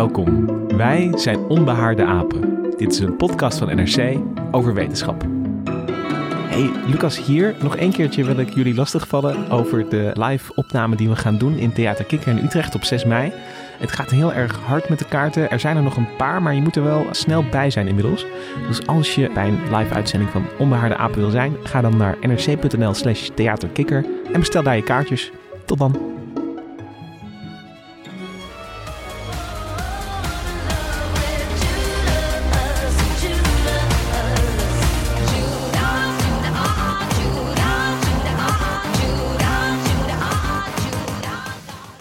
Welkom. Wij zijn Onbehaarde Apen. Dit is een podcast van NRC over wetenschap. Hey, Lucas hier. Nog één keertje wil ik jullie lastigvallen over de live opname die we gaan doen in Theater Kikker in Utrecht op 6 mei. Het gaat heel erg hard met de kaarten. Er zijn er nog een paar, maar je moet er wel snel bij zijn inmiddels. Dus als je bij een live uitzending van Onbehaarde Apen wil zijn, ga dan naar nrc.nl slash theaterkikker en bestel daar je kaartjes. Tot dan.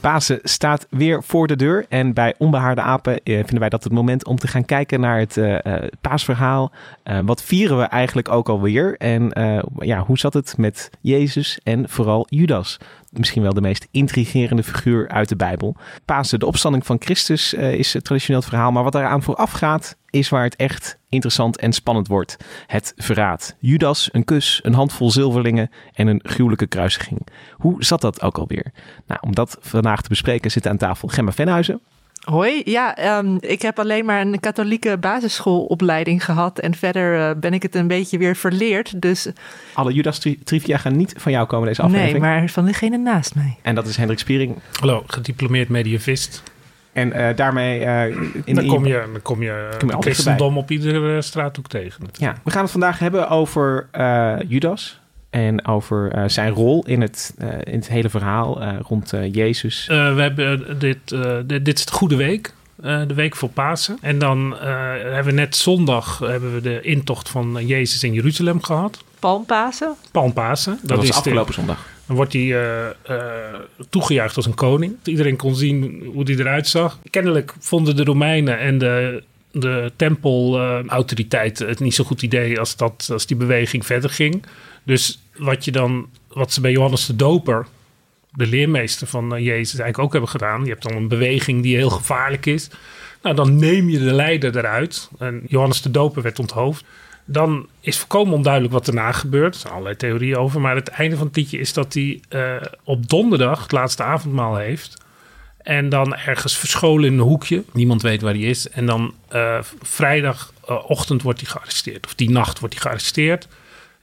Pasen staat weer voor de deur. En bij Onbehaarde Apen eh, vinden wij dat het moment om te gaan kijken naar het eh, eh, paasverhaal. Wat vieren we eigenlijk ook alweer? En ja, hoe zat het met Jezus en vooral Judas? Misschien wel de meest intrigerende figuur uit de Bijbel. Pasen, de opstanding van Christus, eh, is het traditioneel verhaal. Maar wat eraan vooraf gaat, is waar het echt interessant en spannend wordt. Het verraad. Judas, een kus, een handvol zilverlingen en een gruwelijke kruisiging. Hoe zat dat ook alweer? Nou, om dat vandaag te bespreken zit aan tafel Gemma Venhuizen. Hoi, ja, ehm, ik heb alleen maar een katholieke basisschoolopleiding gehad en verder eh, ben ik het een beetje weer verleerd. Dus Alle Judas tri- trivia gaan niet van jou komen deze aflevering. nee, maar van degene naast mij. En dat is Hendrik Spiering. Hallo, gediplomeerd medievist. En eh, daarmee eh, in dan, kom je, dan kom je Kom je altijd christendom op iedere straathoek tegen. Ja, we gaan het vandaag hebben over eh, Judas. En over eh, zijn rol in het, eh, in het hele verhaal eh, rond eh, Jezus. Eh, we hebben dit, eh, dit, dit is de goede week. eh, de week voor Pasen. En dan eh, hebben we net zondag hebben we de intocht van Jezus in Jeruzalem gehad. Palmpasen? Palmpasen. Dat, was is de- afgelopen zondag. Dan wordt hij eh, eh, toegejuicht als een koning. Iedereen kon zien hoe hij eruit zag. Kennelijk vonden de Romeinen en de, de tempelautoriteiten het niet zo'n goed idee als, dat, als die beweging verder ging. Dus wat, je dan, wat ze bij Johannes de Doper, de leermeester van eh, Jezus, eigenlijk ook hebben gedaan. Je hebt dan een beweging die heel gevaarlijk is. Nou, dan neem je de leider eruit. En Johannes de Doper werd onthoofd. Dan is volkomen onduidelijk wat daarna gebeurt. Er zijn allerlei theorieën over. Maar het einde van het liedje is dat hij eh, op donderdag het laatste avondmaal heeft. En dan ergens verscholen in een hoekje. Niemand weet waar hij is. En dan eh, vrijdagochtend wordt hij gearresteerd. Of die nacht wordt hij gearresteerd.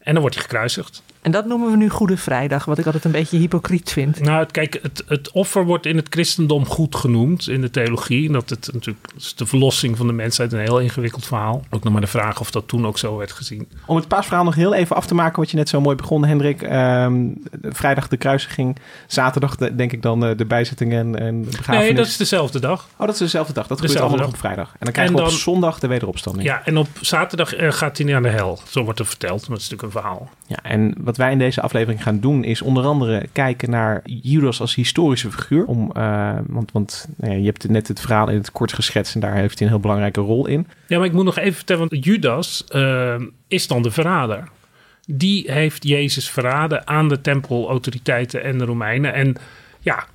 En dan wordt hij gekruisigd. En dat noemen we nu Goede Vrijdag, wat ik altijd een beetje hypocriet vind. Nou, het- kijk, het, het offer wordt in het christendom goed genoemd in de theologie. En dat het natuurlijk dat is de verlossing van de mensheid een heel ingewikkeld verhaal. Ook nog maar de vraag of dat toen ook zo werd gezien. Om het paasverhaal nog heel even af te maken, wat je net zo mooi begon, Hendrik. Ehm, vrijdag de kruisiging, zaterdag de- denk ik dan eh, de bijzetting en, en de begrafenis. Nee, dat is dezelfde dag. Oh, dat is dezelfde dag. Dat gebeurt allemaal dag. op vrijdag. En dan krijgen En we op zondag de wederopstanding. Ja, en op zaterdag eh, gaat hij naar de hel. Zo wordt er verteld. Maar dat is natuurlijk een verhaal. Ja, en wat wij in deze aflevering gaan doen is onder andere kijken naar Judas als historische figuur. Om, eh, want want nou ja, je hebt net het verhaal in het kort geschetst en daar heeft hij een heel belangrijke rol in. Ja, maar ik moet nog even vertellen, want Judas eh, is dan de verrader. Die heeft Jezus verraden aan de tempelautoriteiten en de Romeinen. En ja,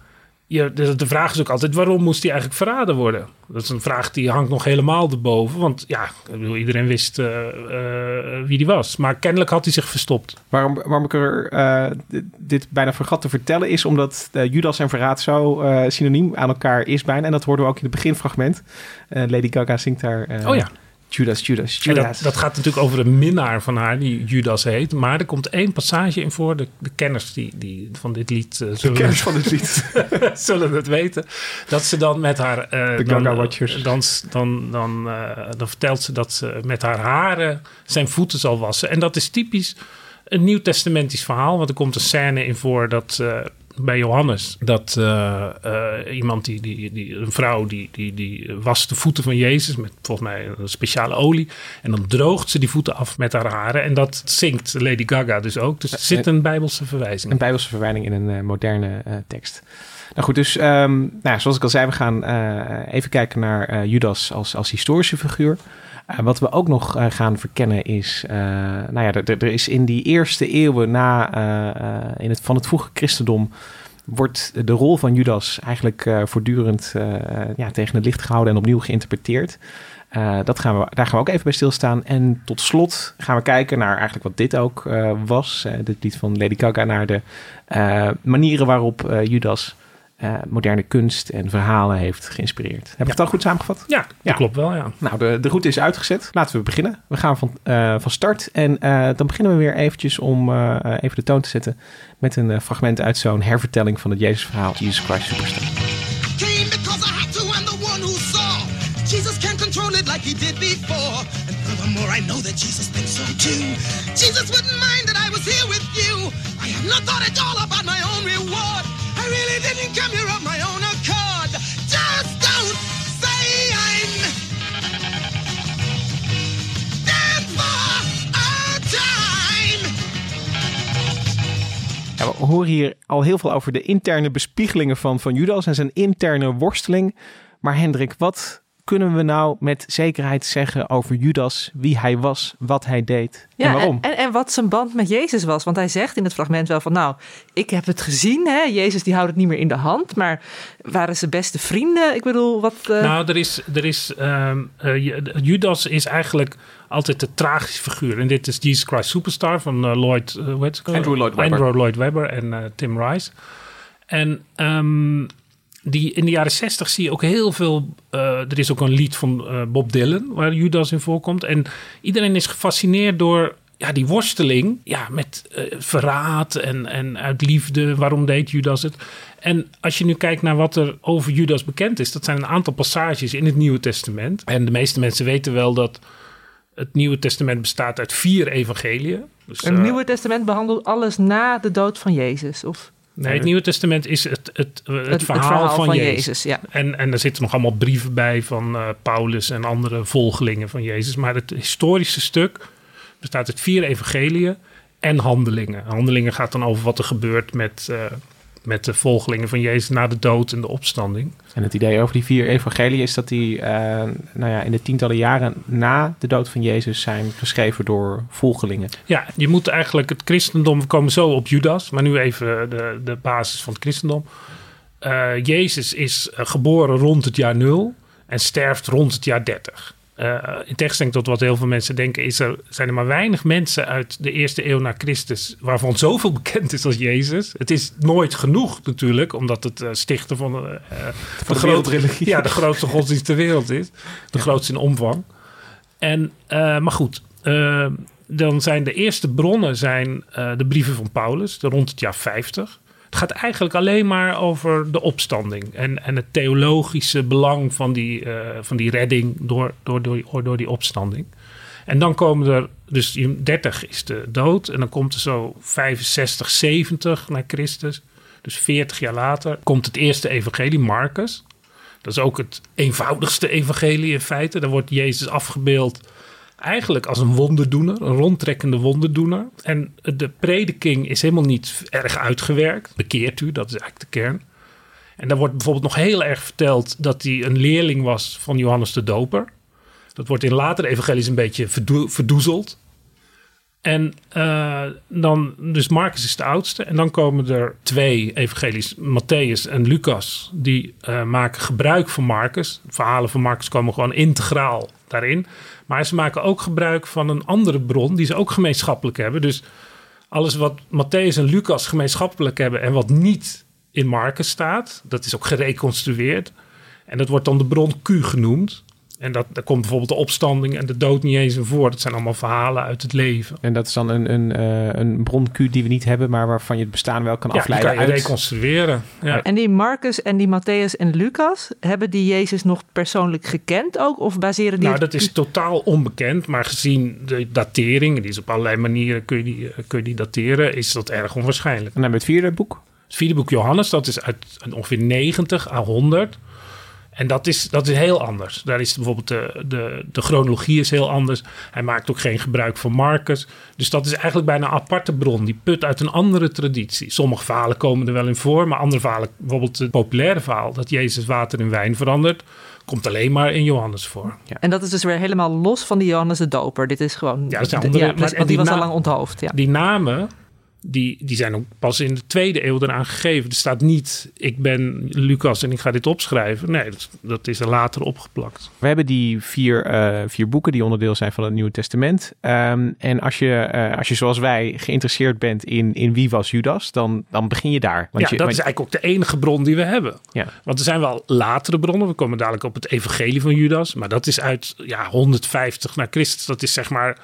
je, de, de vraag is ook altijd, waarom moest hij eigenlijk verraden worden? Dat is een vraag die hangt nog helemaal erboven. Want ja, ik bedoel, iedereen wist eh, eh, wie die was. Maar kennelijk had hij zich verstopt. Waarom, waarom ik er eh, dit- dit bijna vergat te vertellen is omdat Judas en verraad zo synoniem aan elkaar is bijna. En dat hoorden we ook in het beginfragment. Lady Gaga zingt daar oh ja, Judas, Judas, Judas. dat, dat gaat natuurlijk over een minnaar van haar, die Judas heet. Maar er komt één passage in voor. De, de kenners die, die van dit lied eh, de zullen, kennis van het lied. zullen het weten. Dat ze dan met haar. eh, De dan, Gaga eh, Watchers. Dan, dan, dan, dan vertelt ze dat ze met haar haren zijn voeten zal wassen. En dat is typisch een nieuw-testamentisch verhaal. Want er komt een scène in voor dat. Eh, bij Johannes, dat eh, eh, iemand die, die, die, een vrouw die, die, die wast de voeten van Jezus met volgens mij een speciale olie. En dan droogt ze die voeten af met haar haren. En dat zingt Lady Gaga dus ook. Dus er zit een bijbelse verwijzing. Een bijbelse verwijzing in een eh, moderne eh, tekst. Nou goed, dus um, nou, zoals ik al zei, we gaan even kijken naar Judas als, als historische figuur. Uh, wat we ook nog gaan verkennen is, nou ja, er, is in die eerste eeuwen na, in het, van het vroege christendom, wordt de rol van Judas eigenlijk voortdurend ja, tegen het licht gehouden en opnieuw geïnterpreteerd. Dat gaan we, daar gaan we ook even bij stilstaan. En tot slot gaan we kijken naar eigenlijk wat dit ook was. Dit lied van Lady Gaga naar de manieren waarop Judas moderne kunst en verhalen heeft geïnspireerd. Heb ik ja. het al goed samengevat? Ja, dat ja. klopt wel, ja. Nou, de, de route is uitgezet. Laten we beginnen. We gaan van, van start. En dan beginnen we weer eventjes om even de toon te zetten... met een fragment uit zo'n hervertelling van het Jezusverhaal. Jesus Christ Superstar. control it like he did before. And furthermore, I know that Jesus thinks so too. Jesus wouldn't mind that I was here with you. I have not thought at all about my own reward. Really didn't come here of my own accord. Just don't say I'm dead for a time. Ja, we horen hier al heel veel over de interne bespiegelingen van, van Judas en zijn interne worsteling. Maar Hendrik, wat kunnen we nou met zekerheid zeggen over Judas, wie hij was, wat hij deed ja, en waarom? En, en, wat zijn band met Jezus was. Want hij zegt in het fragment wel van, nou, ik heb het gezien. Hè? Jezus die houdt het niet meer in de hand. Maar waren ze beste vrienden? Ik bedoel, wat... Uh... Nou, er is... Er is um, uh, Judas is eigenlijk altijd de tragische figuur. En dit is Jesus Christ Superstar van uh, Lloyd... Andrew Lloyd Webber. Andrew Lloyd Webber en Tim Rice. En... Um, die, in de jaren zestig zie je ook heel veel. Uh, er is ook een lied van uh, Bob Dylan waar Judas in voorkomt. En iedereen is gefascineerd door ja, die worsteling ja, met uh, verraad en, en uit liefde. Waarom deed Judas het? En als je nu kijkt naar wat er over Judas bekend is, dat zijn een aantal passages in het Nieuwe Testament. En de meeste mensen weten wel dat het Nieuwe Testament bestaat uit vier evangeliën. Dus, het Nieuwe Testament behandelt alles na de dood van Jezus? Of? Nee, het Nieuwe Testament is het, het, het, verhaal, van, Jezus. ja. en, en er zitten nog allemaal brieven bij van uh, Paulus en andere volgelingen van Jezus. Maar het historische stuk bestaat uit vier evangeliën en handelingen. Handelingen gaat dan over wat er gebeurt met, uh, met de volgelingen van Jezus na de dood en de opstanding. En het idee over die vier evangelieën is dat die uh, nou ja, in de tientallen jaren na de dood van Jezus zijn geschreven door volgelingen. Ja, je moet eigenlijk het christendom, we komen zo op Judas, maar nu even de, de basis van het christendom. Uh, Jezus is uh, geboren rond het jaar nul en sterft rond het jaar 30. Uh, in tegenstelling tot wat heel veel mensen denken, is er, zijn er maar weinig mensen uit de eerste eeuw na Christus waarvan zoveel bekend is als Jezus. Het is nooit genoeg natuurlijk, omdat het uh, stichter van, uh, van de, de grote religie. Ja, de grootste godsdienst ter wereld is. De grootste in omvang. En, maar goed, dan zijn de eerste bronnen zijn de brieven van Paulus, rond het jaar 50. Het gaat eigenlijk alleen maar over de opstanding en, en het theologische belang van die, uh, van die redding door, door, door, door die opstanding. En dan komen er, dus 30 is de dood en dan komt er zo 65, 70 na Christus. Dus 40 jaar later komt het eerste evangelie, Marcus. Dat is ook het eenvoudigste evangelie in feite. Daar wordt Jezus afgebeeld eigenlijk als een wonderdoener, een rondtrekkende wonderdoener. En de prediking is helemaal niet erg uitgewerkt. Bekeert u, dat is eigenlijk de kern. En dan wordt bijvoorbeeld nog heel erg verteld dat hij een leerling was van Johannes de Doper. Dat wordt in latere evangelies een beetje verdoezeld. En uh, dan, dus Marcus is de oudste. En dan komen er twee evangelies, Matthäus en Lucas, die uh, maken gebruik van Marcus. Verhalen van Marcus komen gewoon integraal daarin. Maar ze maken ook gebruik van een andere bron die ze ook gemeenschappelijk hebben. Dus alles wat Matthäus en Lucas gemeenschappelijk hebben en wat niet in Marcus staat, dat is ook gereconstrueerd. En dat wordt dan de bron Q genoemd. En dat, daar komt bijvoorbeeld de opstanding en de dood niet eens in voor. Dat zijn allemaal verhalen uit het leven. En dat is dan een, een, uh, een bron Q die we niet hebben, maar waarvan je het bestaan wel kan afleiden. Ja, kan je reconstrueren. Ja. En die Marcus en die Matthäus en Lucas, hebben die Jezus nog persoonlijk gekend ook? Of baseren die... Nou, dat is totaal onbekend. Maar gezien de datering, die is op allerlei manieren kun je die, eh, kun je die dateren, is dat erg onwaarschijnlijk. En dan hebben we het vierde boek. Het vierde boek Johannes, dat is uit ongeveer 90 à 100. En dat is, dat is heel anders. Daar is bijvoorbeeld de, de, de chronologie is heel anders. Hij maakt ook geen gebruik van Marcus. Dus dat is eigenlijk bijna een aparte bron. Die put uit een andere traditie. Sommige verhalen komen er wel in voor. Maar andere verhalen, bijvoorbeeld het populaire verhaal... dat Jezus water in wijn verandert... komt alleen maar in Johannes voor. En dat is dus weer helemaal los van die Johannes de Doper. Dit is gewoon... Ja, dat zijn de- andere- ja, maar- en want die die was al lang onthoofd. Ja. Die namen, die, die zijn ook pas in de tweede eeuw eraan gegeven. Er staat niet, ik ben Lucas en ik ga dit opschrijven. Nee, dat, dat is er later opgeplakt. We hebben die vier, eh, vier boeken die onderdeel zijn van het Nieuwe Testament. Ehm, en als je, eh, als je zoals wij geïnteresseerd bent in, in wie was Judas, dan, dan begin je daar. Want ja, je, dat want- is eigenlijk ook de enige bron die we hebben. ja. Want er zijn wel latere bronnen. We komen dadelijk op het evangelie van Judas. Maar dat is uit ja, 150 na Christus. Dat is zeg maar,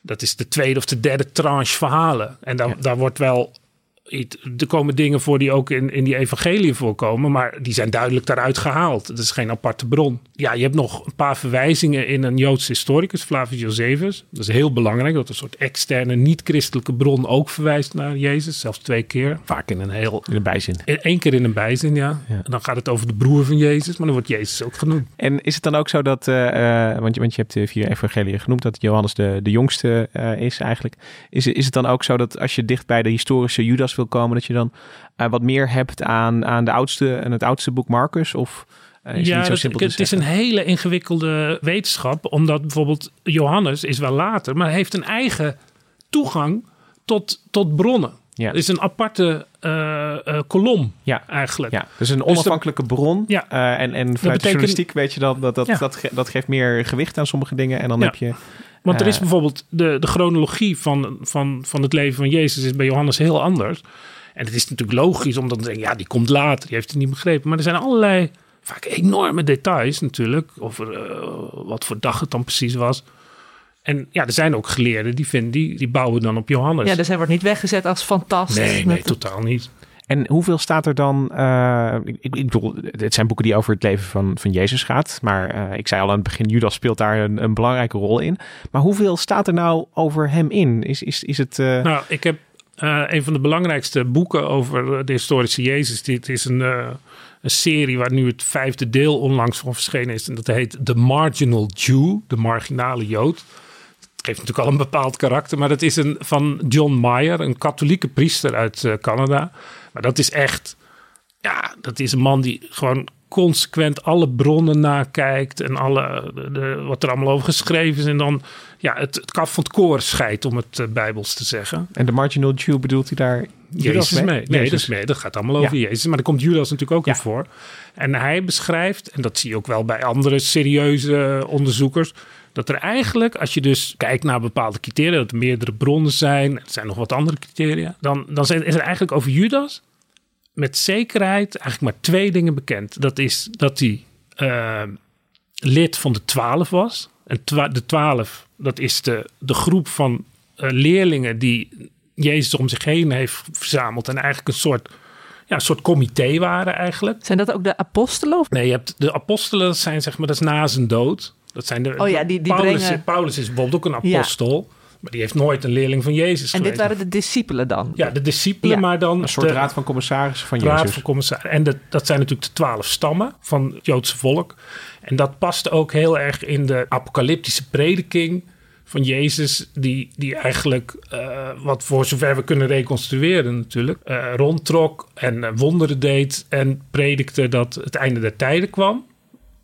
dat is de tweede of de derde tranche verhalen. En daar, Ja. daar wordt wel, er komen dingen voor die ook in, in die evangelie voorkomen. Maar die zijn duidelijk daaruit gehaald. Dat is geen aparte bron. Ja, je hebt nog een paar verwijzingen in een Joodse historicus, Flavius Josephus. Dat is heel belangrijk. Dat een soort externe, niet-christelijke bron ook verwijst naar Jezus. Zelfs twee keer. Vaak in een heel in de bijzin. Eén keer in een bijzin, ja. Ja. En dan gaat het over de broer van Jezus, maar dan wordt Jezus ook genoemd. En is het dan ook zo dat, eh, eh, want, je, want je hebt de vier evangeliën genoemd, dat Johannes de, de jongste eh, is eigenlijk. Is, is het dan ook zo dat als je dicht bij de historische Judas wil komen, dat je dan wat meer hebt aan, aan de oudste, en het oudste boek Marcus? Of is het niet zo dat- simpel te het is een hele ingewikkelde wetenschap, omdat bijvoorbeeld Johannes is wel later, maar heeft een eigen toegang tot, tot bronnen. Ja. Het is een aparte eh, eh, kolom Ja. eigenlijk. Ja, dus een onafhankelijke bron. Ja. Eh, en, en vanuit de journalistiek weet je dan dat dat, Ja. dat, ge- dat geeft meer gewicht aan sommige dingen. En dan Ja. heb je. Want er is bijvoorbeeld de, de chronologie van, van, van het leven van Jezus is bij Johannes heel anders. En het is natuurlijk logisch om dan te denken, ja, die komt later, die heeft het niet begrepen. Maar er zijn allerlei, vaak enorme details natuurlijk, over eh, wat voor dag het dan precies was. En ja, er zijn ook geleerden die vinden, die, die bouwen dan op Johannes. ja, dus hij wordt niet weggezet als fantastisch. nee, nee, totaal niet. En hoeveel staat er dan? eh, ik, ik bedoel, het zijn boeken die over het leven van, van Jezus gaat. Maar eh, ik zei al aan het begin, Judas speelt daar een, een belangrijke rol in. Maar hoeveel staat er nou over hem in? Is, is, is het. eh, Nou, ik heb eh, een van de belangrijkste boeken over de historische Jezus. Dit is een, eh, een serie waar nu het vijfde deel onlangs van verschenen is. En dat heet The Marginal Jew, de marginale Jood. Het geeft natuurlijk al een bepaald karakter, maar dat is een, van John Mayer, een katholieke priester uit eh, Canada. Maar dat is echt, ja, dat is een man die gewoon consequent alle bronnen nakijkt en alle, de, de- wat er allemaal over geschreven is. En dan ja, het, het kaf van het koor scheidt, om het eh, bijbels te zeggen. en de marginal Jew bedoelt hij daar. Jezus mee. Nee, Jezus. dat, is mee. dat gaat allemaal over Jezus. Maar daar komt Judas natuurlijk ook Ja. in voor. En hij beschrijft, en dat zie je ook wel bij andere serieuze onderzoekers, dat er eigenlijk, als je dus kijkt naar bepaalde criteria, dat er meerdere bronnen zijn, er zijn nog wat andere criteria, dan, dan is er eigenlijk over Judas met zekerheid eigenlijk maar twee dingen bekend. Dat is dat hij eh, lid van de twaalf was. En twa- de twaalf, dat is de, de groep van eh, leerlingen die Jezus om zich heen heeft verzameld. En eigenlijk een soort, ja, een soort comité waren eigenlijk. Zijn dat ook de apostelen? Of? Nee, je hebt de apostelen, zijn zeg maar, dat is na zijn dood. Dat zijn de, Oh ja, die- die Paulus, brengen- Paulus is bijvoorbeeld ook een apostel. Maar die heeft nooit een leerling van Jezus En dit waren de discipelen dan? Ja, de discipelen, Ja. maar dan... Een soort de, raad van commissarissen van Raad Jezus. van commissarissen. En dat, dat zijn natuurlijk de twaalf stammen van het Joodse volk. En dat past ook heel erg in de apocalyptische prediking van Jezus, die, die eigenlijk, eh, wat voor zover we kunnen reconstrueren natuurlijk, eh, rondtrok en eh, wonderen deed en predikte dat het einde der tijden kwam.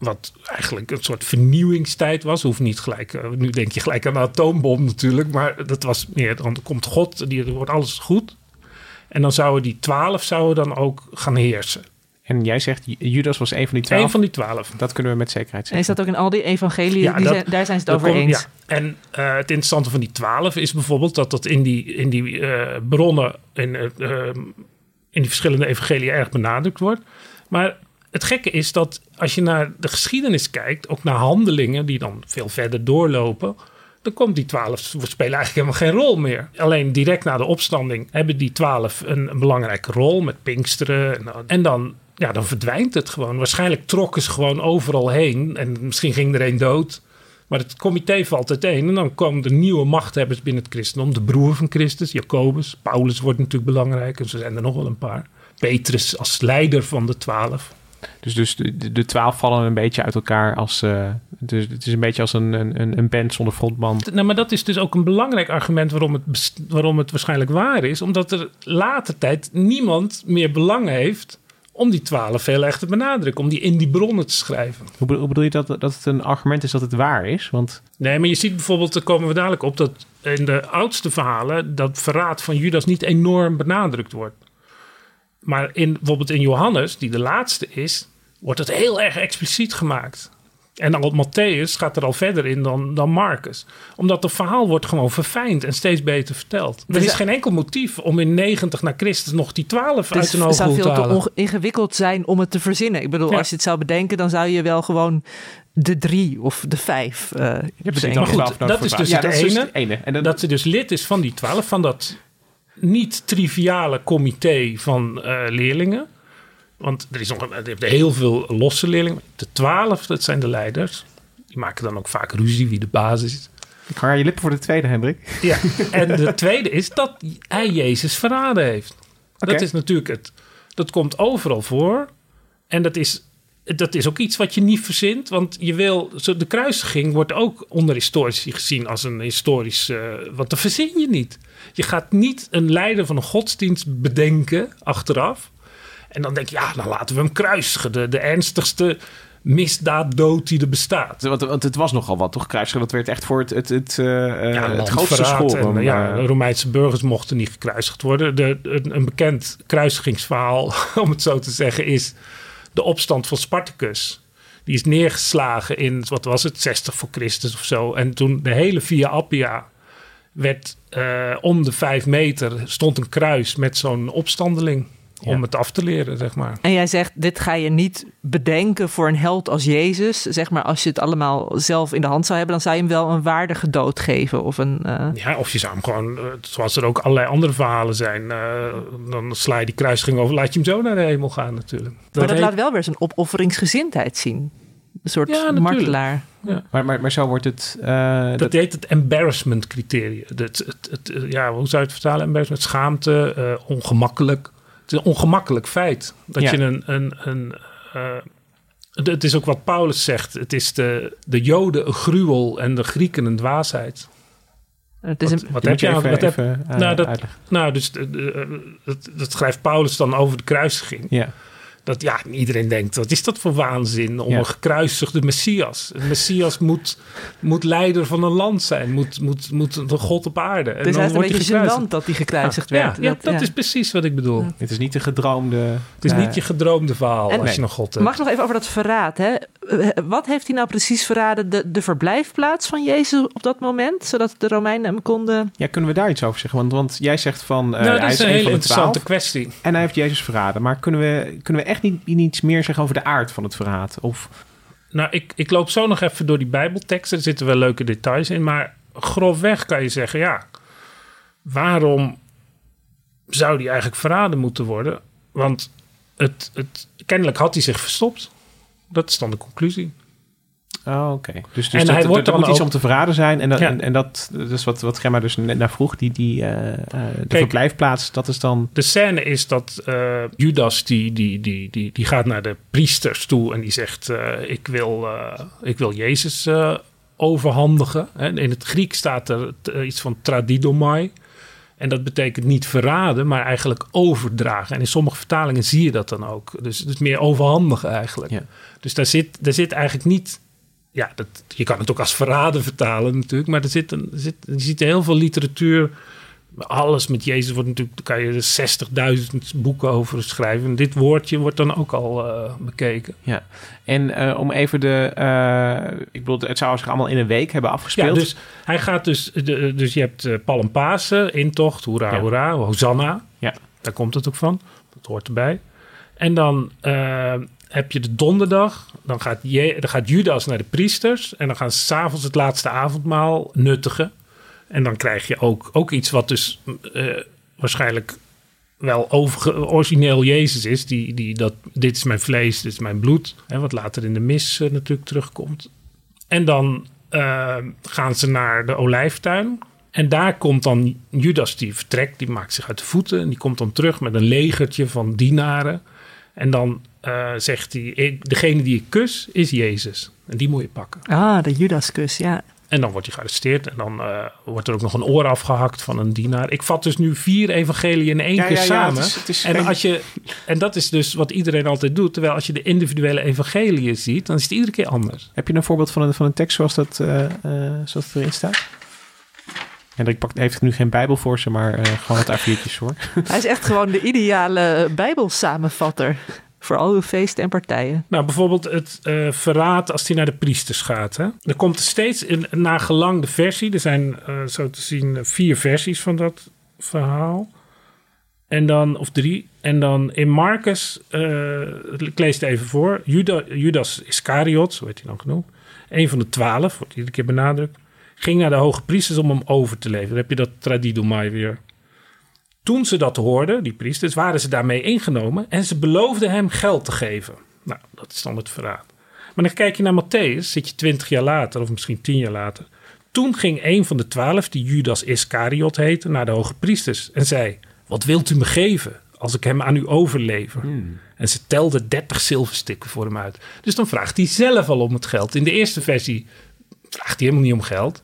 Wat eigenlijk een soort vernieuwingstijd was. Hoeft niet gelijk. eh, nu denk je gelijk aan de atoombom natuurlijk. Maar dat was meer. Dan komt God. Die, er wordt alles goed. En dan zouden die twaalf zouden dan ook gaan heersen. En jij zegt, Judas was een van die twaalf. Een van die twaalf. Dat kunnen we met zekerheid En is zeggen. dat ook in al die evangeliën? Ja, die dat- zijn, daar zijn ze het Dat over komt- eens. ja. En eh, het interessante van die twaalf is bijvoorbeeld dat dat in die, in die eh, bronnen, in, in die verschillende evangelieën erg benadrukt wordt. Maar het gekke is dat als je naar de geschiedenis kijkt, ook naar handelingen die dan veel verder doorlopen, dan komt die twaalf spelen eigenlijk helemaal geen rol meer. Alleen direct na de opstanding hebben die twaalf een, belangrijke rol met Pinksteren. En, dan- ja, dan verdwijnt het gewoon. Waarschijnlijk trokken ze gewoon overal heen en misschien ging er een dood. Maar het comité valt uiteen en dan komen de nieuwe machthebbers binnen het christendom. De broer van Christus, Jacobus. Paulus wordt natuurlijk belangrijk en zo zijn er nog wel een paar. Petrus als leider van de twaalf. Dus, dus de, de twaalf vallen een beetje uit elkaar als... dus het is een beetje als een, een, een band zonder frontman. Nou, maar dat is dus ook een belangrijk argument waarom het, waarom het waarschijnlijk waar is. Omdat er later tijd niemand meer belang heeft om die twaalf veel echt te benadrukken. Om die in die bronnen te schrijven. Hoe, bedoel- hoe bedoel je dat, dat het een argument is dat het waar is? Want Nee, maar je ziet bijvoorbeeld, daar komen we dadelijk op, dat in de oudste verhalen dat verraad van Judas niet enorm benadrukt wordt. Maar in, bijvoorbeeld in Johannes, die de laatste is, wordt het heel erg expliciet gemaakt. En dan op Matthäus gaat er al verder in dan, dan Marcus. Omdat het verhaal wordt gewoon verfijnd en steeds beter verteld. Er Dus is geen enkel motief om in 90 na Christus nog die 12 uit Dus zijn het zou te veel te halen. ingewikkeld zijn om het te verzinnen. Ik bedoel, Ja. als je het zou bedenken, dan zou je wel gewoon de drie of de vijf eh je hebt bedenken. Maar goed, dat is dus het ene. ene. En dan, dat ze dus lid is van die twaalf, van dat niet triviale comité van eh, leerlingen. Want er is nog een, er heel veel losse leerlingen. De twaalf, dat zijn de leiders. Die maken dan ook vaak ruzie wie de basis is. ik aan je lippen voor de tweede, Hendrik. Ja. en de tweede is dat hij Jezus verraden heeft. Dat is natuurlijk het. Dat komt overal voor. En dat is, dat is ook iets wat je niet verzint. Want je wil. De kruisiging wordt ook onder historici gezien als een historisch. eh, want dat verzin je niet. Je gaat niet een leider van een godsdienst bedenken achteraf. En dan denk je, ja, dan laten we hem kruisigen. De, de ernstigste misdaaddood die er bestaat. Want, want het was nogal wat, toch? Kruisigen, dat werd echt voor het, het, het, eh, eh, Ja, het grootste school. Ja, de Romeinse burgers mochten niet gekruisigd worden. De, een, een bekend kruisigingsverhaal, om het zo te zeggen, is de opstand van Spartacus. Die is neergeslagen in, wat was het, 60 voor Christus of zo. En toen de hele Via Appia werd eh, om de vijf meter stond een kruis met zo'n opstandeling. Om Ja. het af te leren, zeg maar. En jij zegt, dit ga je niet bedenken voor een held als Jezus. Zeg maar, als je het allemaal zelf in de hand zou hebben, dan zou je hem wel een waardige dood geven. Of een, eh, Ja, of je zou hem gewoon, eh, zoals er ook allerlei andere verhalen zijn, eh, dan sla je die kruising over, laat je hem zo naar de hemel gaan natuurlijk. maar dat heet- laat wel weer zijn opofferingsgezindheid zien. Een soort Ja, natuurlijk. martelaar. maar, maar, maar zo wordt het... eh, Dat dat, heet het embarrassment criterium. Het, het, het, ja, hoe zou je het vertalen? Embarrassment, schaamte, eh, ongemakkelijk. Het is een ongemakkelijk feit. Dat Ja. je een... een, een eh, het- is ook wat Paulus zegt. Het is de, de Joden een gruwel en de Grieken een dwaasheid. Het is een, Wat, heb je je aan... even, Wat heb, even eh, nou, dat- nou, dus eh, dat, dat schrijft Paulus dan over de kruisiging. Ja. Dat ja, iedereen denkt, wat is dat voor waanzin om Ja. een gekruisigde Messias? Een Messias moet, moet leider van een land zijn, moet, moet, moet een god op aarde. En het is dan eigenlijk een beetje gekruisigd. gênant dat hij gekruisigd Ja, werd. ja, dat ja. is precies wat ik bedoel. Het is niet de gedroomde... Het is eh, niet je gedroomde verhaal En- als Nee. je een god hebt. Mag nog even over dat verraad? Hè? Eh, Wat heeft hij nou precies verraden? De, de verblijfplaats van Jezus op dat moment? Zodat de Romeinen hem konden... Ja, kunnen we daar iets over zeggen? Want, want jij zegt van... eh, nou, dat hij is is een hele interessante twaalf kwestie. en hij heeft Jezus verraden. Maar kunnen we, kunnen we echt niet, niets meer zeggen over de aard van het verraad? Of, Nou, ik, ik loop zo nog even door die Bijbelteksten. Er zitten wel leuke details in. Maar grofweg kan je zeggen, ja, waarom zou die eigenlijk verraden moeten worden? Want het, het, kennelijk had hij zich verstopt. Dat is dan de conclusie. Oh, oké. Dus, dus En dat, hij wordt er dan moet iets ook- om te verraden zijn. En dat, Ja. en, en dat, is wat, wat Gemma dus net naar vroeg. Die, die, eh, eh, de Kijk. verblijfplaats, dat is dan... De scène is dat eh, Judas die, die, die, die, die gaat naar de priesters toe en die zegt: ik, wil, ik wil Jezus overhandigen. En in het Griek staat er iets van tradidomai. En dat betekent niet verraden, maar eigenlijk overdragen. En in sommige vertalingen zie je dat dan ook. Dus het is meer overhandigen eigenlijk. Ja. Dus daar zit, daar zit eigenlijk niet. Ja, dat, je kan het ook als verraden vertalen natuurlijk. Maar er zit, een, er zit, je ziet heel veel literatuur. Alles met Jezus wordt natuurlijk. Daar kan je er 60.000 boeken over schrijven. En dit woordje wordt dan ook al eh, bekeken. Ja. En eh, om even de... eh, ik bedoel, het zou zich allemaal in een week hebben afgespeeld. Ja, dus hij gaat dus. de- Dus je hebt Palm Pasen, intocht, hoera, Ja. hoera, Hosanna. Ja. Daar komt het ook van. Dat hoort erbij. En dan heb je de donderdag. Dan gaat, je, dan gaat Judas naar de priesters. En dan gaan ze s'avonds het laatste avondmaal nuttigen. En dan krijg je ook, ook iets wat dus eh, waarschijnlijk wel overge- origineel Jezus is. Die, die dat, dit is mijn vlees, dit is mijn bloed. En wat later in de mis eh, natuurlijk terugkomt. En dan eh, gaan ze naar de olijftuin. En daar komt dan Judas, die vertrekt, die maakt zich uit de voeten. En die komt dan terug met een legertje van dienaren. En dan eh, zegt hij, degene die ik kus is Jezus. En die moet je pakken. Ah, de Judaskus, ja. En dan wordt hij gearresteerd en dan eh, wordt er ook nog een oor afgehakt van een dienaar. Ik vat dus nu vier evangeliën in één Ja, keer ja, ja, samen. het is- het is en, geen- als je, en dat is dus wat iedereen altijd doet. Terwijl als je de individuele evangeliën ziet, dan is het iedere keer anders. Heb je een voorbeeld van een, van een tekst zoals dat, eh, zoals erin staat? En ik pak, heeft nu geen Bijbel voor ze, maar eh, gewoon wat A4'tjes hoor. Hij is echt gewoon de ideale bijbelsamenvatter voor al uw feesten en partijen. Nou, bijvoorbeeld het eh, verraad als hij naar de priesters gaat. Hè? Er komt steeds een nagelang de versie. Er zijn eh, zo te zien vier versies van dat verhaal. En dan, of drie. En dan in Marcus, eh, ik lees het even voor. Juda, Judas Iscariot, zo werd hij dan genoemd. Een van de twaalf, wordt iedere keer benadrukt. Ging naar de hoge priesters om hem over te leveren. Dan heb je dat tradidomai weer. Toen ze dat hoorden, die priesters, waren ze daarmee ingenomen en ze beloofden hem geld te geven. Nou, dat is dan het verraad. Maar dan kijk je naar Matthäus, zit je twintig jaar later of misschien tien jaar later. Toen ging een van de twaalf, die Judas Iscariot heette, naar de hoge priesters en zei: Wat wilt u me geven als ik hem aan u overlever? En ze telden 30 zilverstikken voor hem uit. Dus dan vraagt hij zelf al om het geld. In de eerste versie vraagt hij helemaal niet om geld.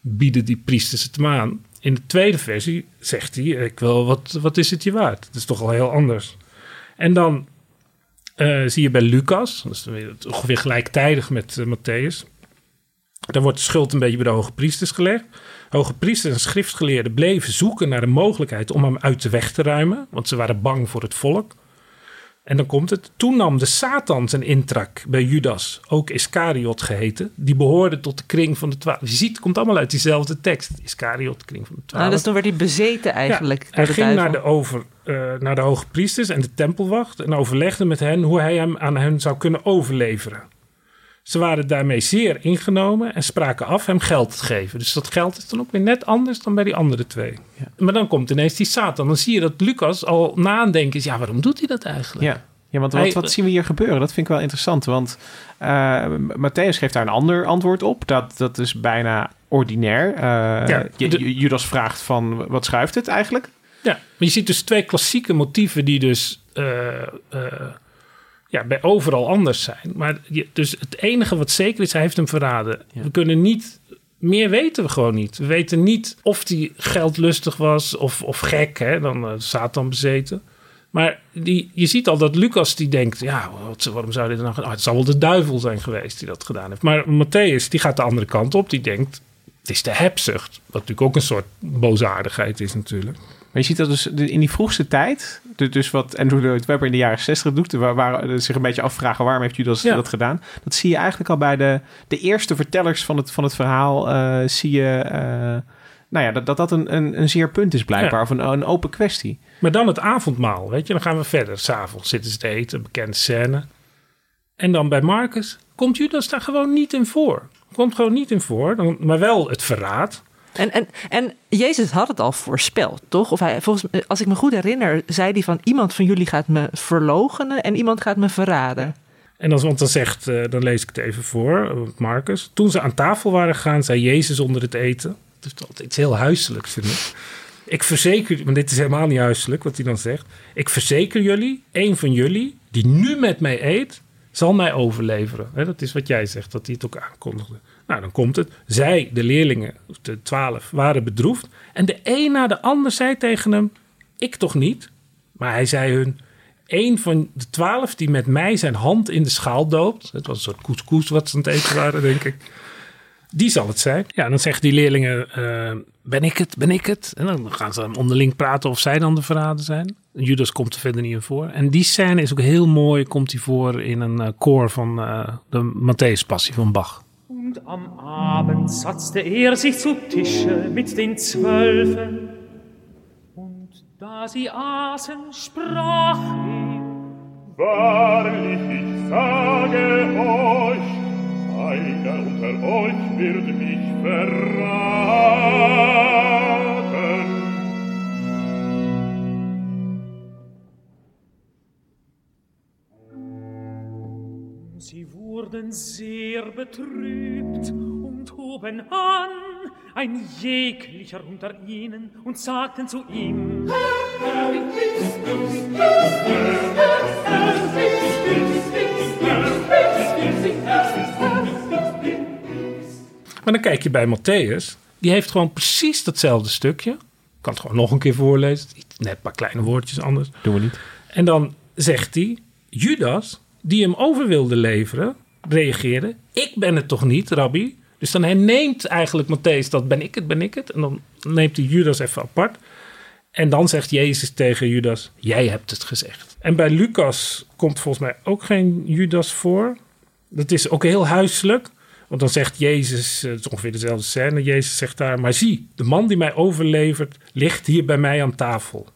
Bieden die priesters het hem aan. In de tweede versie zegt hij: Ik wil, wat, wat is het je waard? Dat is toch al heel anders. En dan eh, zie je bij Lucas, ongeveer gelijktijdig met eh, Matthäus. Daar wordt de schuld een beetje bij de hoge priesters gelegd. Hoge priesters en schriftgeleerden bleven zoeken naar de mogelijkheid om hem uit de weg te ruimen, want ze waren bang voor het volk. En dan komt het. Toen nam de Satan zijn intrak bij Judas, ook Iscariot geheten. Die behoorde tot de kring van de twaalf. Je ziet, het komt allemaal uit diezelfde tekst. Iscariot, kring van de twaalf. Ah, dus toen werd hij bezeten eigenlijk. Ja, hij ging duivel. naar de, over, eh, naar de hoge priesters en de tempelwacht en overlegde met hen hoe hij hem aan hen zou kunnen overleveren. Ze waren daarmee zeer ingenomen en spraken af hem geld te geven. Dus dat geld is dan ook weer net anders dan bij die andere twee. Maar dan komt ineens die Satan. Dan zie je dat Lucas al na aan het denken is, ja, waarom doet hij dat eigenlijk? Ja, ja want wat, wat zien we hier gebeuren? Dat vind ik wel interessant. Want eh Matthäus geeft daar een ander antwoord op. Dat, dat is bijna ordinair. Ja, Ju- de- Ju- Judas vraagt van, wat schuift het eigenlijk? Ja, maar je ziet dus twee klassieke motieven die dus eh, ja, bij overal anders zijn. Maar je, dus het enige wat zeker is, hij heeft hem verraden. Ja. We kunnen niet, meer weten we gewoon niet. We weten niet of hij geldlustig was of, of gek, hè, dan eh, Satan bezeten. Maar die, je ziet al dat Lucas die denkt, ja, wat, waarom zou dit nou gaan? Oh, het zal wel de duivel zijn geweest die dat gedaan heeft. Maar Matthäus, die gaat de andere kant op. Die denkt, het is de hebzucht. Wat natuurlijk ook een soort boosaardigheid is natuurlijk. Maar je ziet dat dus in die vroegste tijd, dus- wat Andrew Lloyd Webber in de jaren 60 doet, waar, waar zich een beetje afvragen waarom heeft Judas Ja. dat gedaan. Dat zie je eigenlijk al bij de, de eerste vertellers van het, van het verhaal. eh, zie je eh, nou ja, dat dat, dat een, een, een zeer punt is blijkbaar, Ja. of een, een open kwestie. Maar dan het avondmaal, weet je. Dan gaan we verder. S'avonds zitten ze te eten, een bekende scène. En dan bij Marcus komt Judas daar gewoon niet in voor. Komt gewoon niet in voor, dan, maar wel het verraad. En, en, en Jezus had het al voorspeld, toch? Of hij, volgens, als ik me goed herinner, zei hij van... iemand van jullie gaat me verloochenen en iemand gaat me verraden. En dan, want dan zegt, eh, dan lees ik het even voor, eh, Marcus. Toen ze aan tafel waren gegaan, zei Jezus onder het eten. Het is altijd iets heel huiselijks, vind ik. Ik verzeker, maar dit is helemaal niet huiselijk wat hij dan zegt. Ik verzeker jullie, een van jullie die nu met mij eet, zal mij overleveren. Dat is wat jij zegt, dat hij het ook aankondigde. Nou, dan komt het. Zij, de leerlingen, de twaalf, waren bedroefd. En de een na de ander zei tegen hem, ik toch niet? Maar hij zei hun, een van de twaalf die met mij zijn hand in de schaal doopt. Het was een soort couscous wat ze aan het eten waren, denk ik. Die zal het zijn. Ja, dan zeggen die leerlingen, eh, ben ik het, ben ik het? En dan gaan ze onderling praten of zij dan de verrader zijn. Judas komt er verder niet in voor. En die scène is ook heel mooi, komt hij voor in een eh, koor van eh, de Matthäus-passie van Bach. Und am Abend satzte er sich zu Tische mit den Zwölfen. Und da sie aßen, sprach er, Wahrlich, ich sage euch, einer unter euch wird mich verraten. Wurden sehr betrübt und hoben an, ein jeglicher unter ihnen, und sagten zu ihm, Maar dan kijk je bij Matthäus. Die heeft gewoon precies datzelfde stukje. Ik kan het gewoon nog een keer voorlezen. Net een paar kleine woordjes anders. Doen we niet. En dan zegt hij: Judas, die hem over wilde leveren, reageerde: Ik ben het toch niet, rabbi? Dus dan herneemt eigenlijk Matthäus dat ben ik het, ben ik het. En dan neemt hij Judas even apart. En dan zegt Jezus tegen Judas: Jij hebt het gezegd. En bij Lucas komt volgens mij ook geen Judas voor. Dat is ook heel huiselijk. Want dan zegt Jezus, eh, het is ongeveer dezelfde scène. Jezus zegt daar: Maar zie, de man die mij overlevert, ligt hier bij mij aan tafel.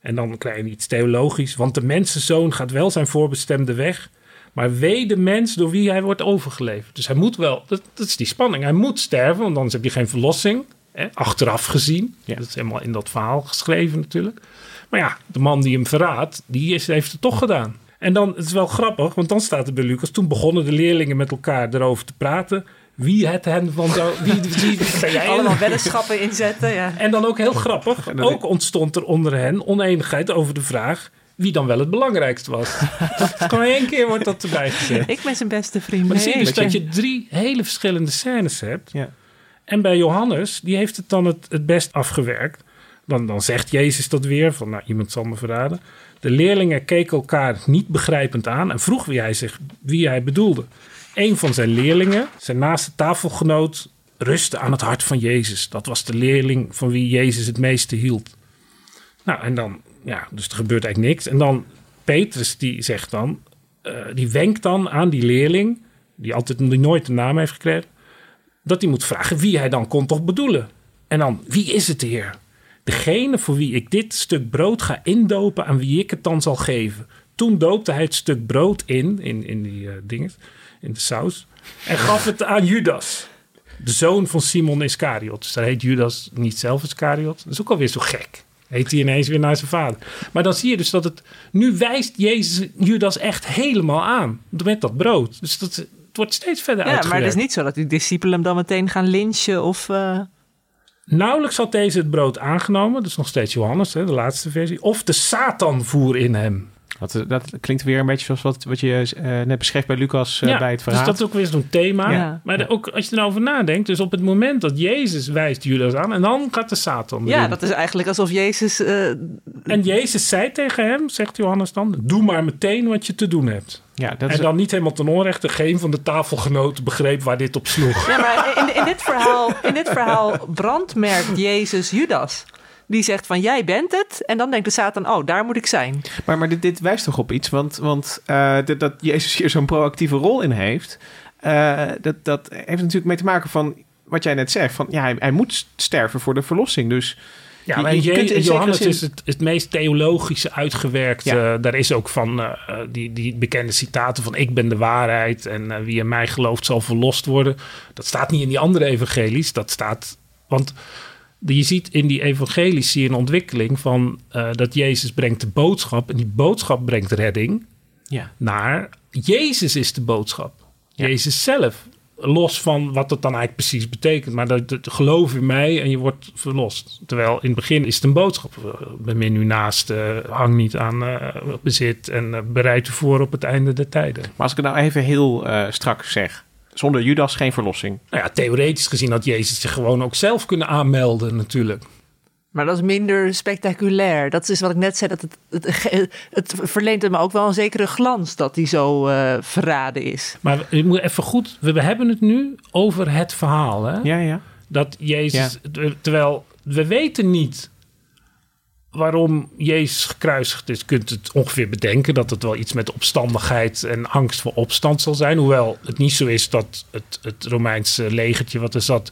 En dan krijg je iets theologisch. Want de mensenzoon gaat wel zijn voorbestemde weg. Maar wee de mens door wie hij wordt overgeleverd. Dus hij moet wel, dat, dat is die spanning. Hij moet sterven, want anders heb je geen verlossing. Hè, achteraf gezien. Ja. Dat is helemaal in dat verhaal geschreven natuurlijk. Maar ja, de man die hem verraadt, die is, heeft het toch gedaan. En dan, het is wel grappig, want dan staat er bij Lucas... toen begonnen de leerlingen met elkaar erover te praten... wie het hen van zou... Wie, wie, Allemaal weddenschappen inzetten, ja. en dan ook heel grappig, ook ontstond er onder hen oneenigheid over de vraag wie dan wel het belangrijkste was. Gewoon één keer wordt dat erbij gezet. Ik ben zijn beste vriend. Maar dan zie je dus dat je drie hele verschillende scènes hebt. Ja. En bij Johannes, die heeft het dan het, het best afgewerkt. Dan, dan zegt Jezus dat weer, van nou, iemand zal me verraden. De leerlingen keken elkaar niet begrijpend aan en vroeg wie hij, zich, wie hij bedoelde. Een van zijn leerlingen, zijn naaste tafelgenoot, rustte aan het hart van Jezus. Dat was de leerling van wie Jezus het meeste hield. Nou, en dan, ja, dus er gebeurt eigenlijk niks. En dan Petrus, die zegt dan, eh, die wenkt dan aan die leerling, die altijd die nooit een naam heeft gekregen, dat hij moet vragen wie hij dan kon toch bedoelen. En dan, wie is het, Heer? Degene voor wie ik dit stuk brood ga indopen, aan wie ik het dan zal geven. Toen doopte hij het stuk brood in, in, in die eh dingen, in de saus, en gaf het aan Judas, de zoon van Simon Iscariot. Dus daar heet Judas niet zelf Iscariot. Dat is ook alweer zo gek. Heet hij ineens weer naar zijn vader. Maar dan zie je dus dat het... Nu wijst Jezus Judas echt helemaal aan. Met dat brood. Dus dat, het wordt steeds verder Ja, maar uitgewerkt. het is niet zo dat die discipelen hem dan meteen gaan lynchen of... eh, Nauwelijks had deze het brood aangenomen. Dat is nog steeds Johannes, hè, de laatste versie. Of de Satan voer in hem. Dat, dat klinkt weer een beetje zoals wat, wat je eh, net beschreef bij Lucas eh, bij het verhaal. dus dat is ook weer zo'n thema. Ja. Maar de- ook als je erover nadenkt. Dus op het moment dat Jezus wijst Judas aan. En dan gaat de Satan ja, erin. dat is eigenlijk alsof Jezus... eh, En Jezus zei tegen hem, zegt Johannes dan... Doe maar meteen wat je te doen hebt. ja, dat is, en dan niet helemaal ten onrechte. Geen van de tafelgenoten begreep waar dit op sloeg. Ja, maar in, in, dit verhaal, in dit verhaal brandmerkt Jezus Judas. Die zegt van jij bent het. En dan denkt de Satan, oh, daar moet ik zijn. Maar, maar dit, dit wijst toch op iets? Want, want eh, dat, dat Jezus hier zo'n proactieve rol in heeft... eh, dat, dat heeft natuurlijk mee te maken van wat jij net zegt. Van, ja, hij, hij moet sterven voor de verlossing. Dus Ja, Je- maar je Je- kunt in zekere Johannes zin- is het, het meest theologische uitgewerkt. Ja. Eh, daar is ook van die, die bekende citaten van ik ben de waarheid en wie in mij gelooft zal verlost worden. Dat staat niet in die andere evangelies. Dat staat, want je ziet in die evangelies zie je een ontwikkeling van eh, dat Jezus brengt de boodschap en die boodschap brengt redding ja, naar Jezus is de boodschap. Ja. Jezus zelf. Los van wat het dan eigenlijk precies betekent. Maar dat, dat- geloof in mij en je wordt verlost. Terwijl in het begin is het een boodschap. Eh, Bemin u naast, eh, hang niet aan eh, bezit en bereid u voor op het einde der tijden. maar als ik het nou even heel strak zeg. Zonder Judas geen verlossing. Nou ja, theoretisch gezien had Jezus zich gewoon ook zelf kunnen aanmelden natuurlijk. Maar dat is minder spectaculair. Dat is wat ik net zei. Dat het, het, het verleent hem ook wel een zekere glans dat hij zo eh, verraden is. Maar je moet even goed, we hebben het nu over het verhaal. Hè? Ja, ja. Dat Jezus, terwijl we weten niet waarom Jezus gekruisigd is. Kunt het ongeveer bedenken dat het wel iets met opstandigheid en angst voor opstand zal zijn. Hoewel het niet zo is dat het, het Romeinse legertje wat er zat,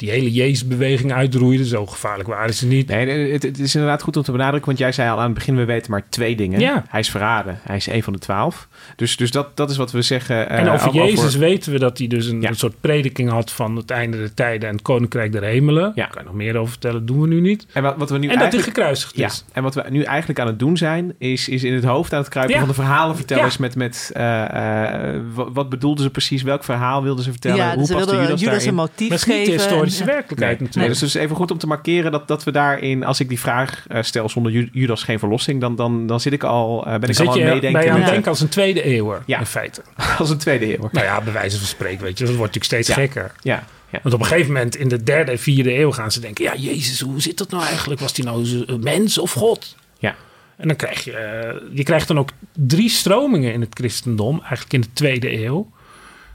die hele Jezusbeweging uitroeide. Zo gevaarlijk waren ze niet. Nee, het, het is inderdaad goed om te benadrukken, want jij zei al aan het begin, we weten maar twee dingen. Ja. Hij is verraden, hij is een van de twaalf. Dus, dus dat, dat is wat we zeggen. eh, En over ook Jezus weten we dat hij dus een, Ja. een soort prediking had van het einde der tijden en het koninkrijk der hemelen. Ja. Daar kan je nog meer over vertellen, doen we nu niet. En wat, wat we nu En dat hij eigenlijk... gekruisigd Ja, is. en wat we nu eigenlijk aan het doen zijn, is, is in het hoofd aan het kruipen Ja. van de verhalenvertellers Ja. met, met eh, eh, wat, wat bedoelden ze precies, welk verhaal wilden ze vertellen, ja, hoe dus ze paste wilden Judas, Judas, een motief geven. Historische werkelijkheid Nee, natuurlijk. dus het is even goed om te markeren dat, dat we daarin, als ik die vraag eh, stel zonder Ju- Judas geen verlossing, dan, dan, dan zit ik al, eh, ben Dan ik zit al aan je het bij meedenken aan het met, denken als een tweede eeuwer, Ja. in feite. als een tweede eeuw. Nou ja, bij wijze van spreken, weet je, dat wordt natuurlijk steeds Ja. gekker. Ja, ja. Want op een gegeven moment in de derde en vierde eeuw gaan ze denken... ja, Jezus, hoe zit dat nou eigenlijk? Was hij nou een mens of God? Ja. En dan krijg je... eh, je krijgt dan ook drie stromingen in het christendom, eigenlijk in de tweede eeuw.